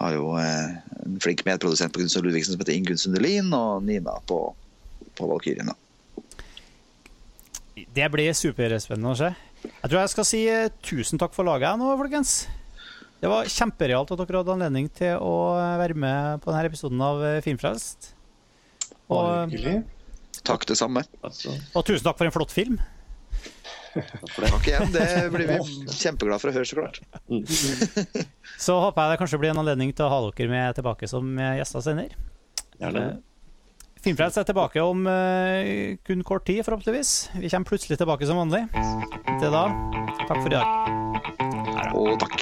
[SPEAKER 2] har jo eh, en flink medprodusent på Kunst og Ludvigsen som heter Ingunn Sundelin, og Nina på, på Valkyrien.
[SPEAKER 1] Det blir superspennende å se. Jeg tror jeg skal si eh, tusen takk for laget nå, folkens. Det var kjemperealt at dere hadde anledning til å være med på denne episoden av eh, Filmfrelst.
[SPEAKER 4] Og,
[SPEAKER 2] takk, det samme.
[SPEAKER 1] Og tusen takk for en flott film.
[SPEAKER 2] Takk igjen. Det blir vi kjempeglade for å høre, så klart.
[SPEAKER 1] så håper jeg det kanskje blir en anledning til å ha dere med tilbake som gjester senere.
[SPEAKER 3] Gjerne.
[SPEAKER 1] Filmfrelst er tilbake om uh, kun kort tid, forhåpentligvis. Vi kommer plutselig tilbake som vanlig. Til da, takk for i dag.
[SPEAKER 2] Og takk.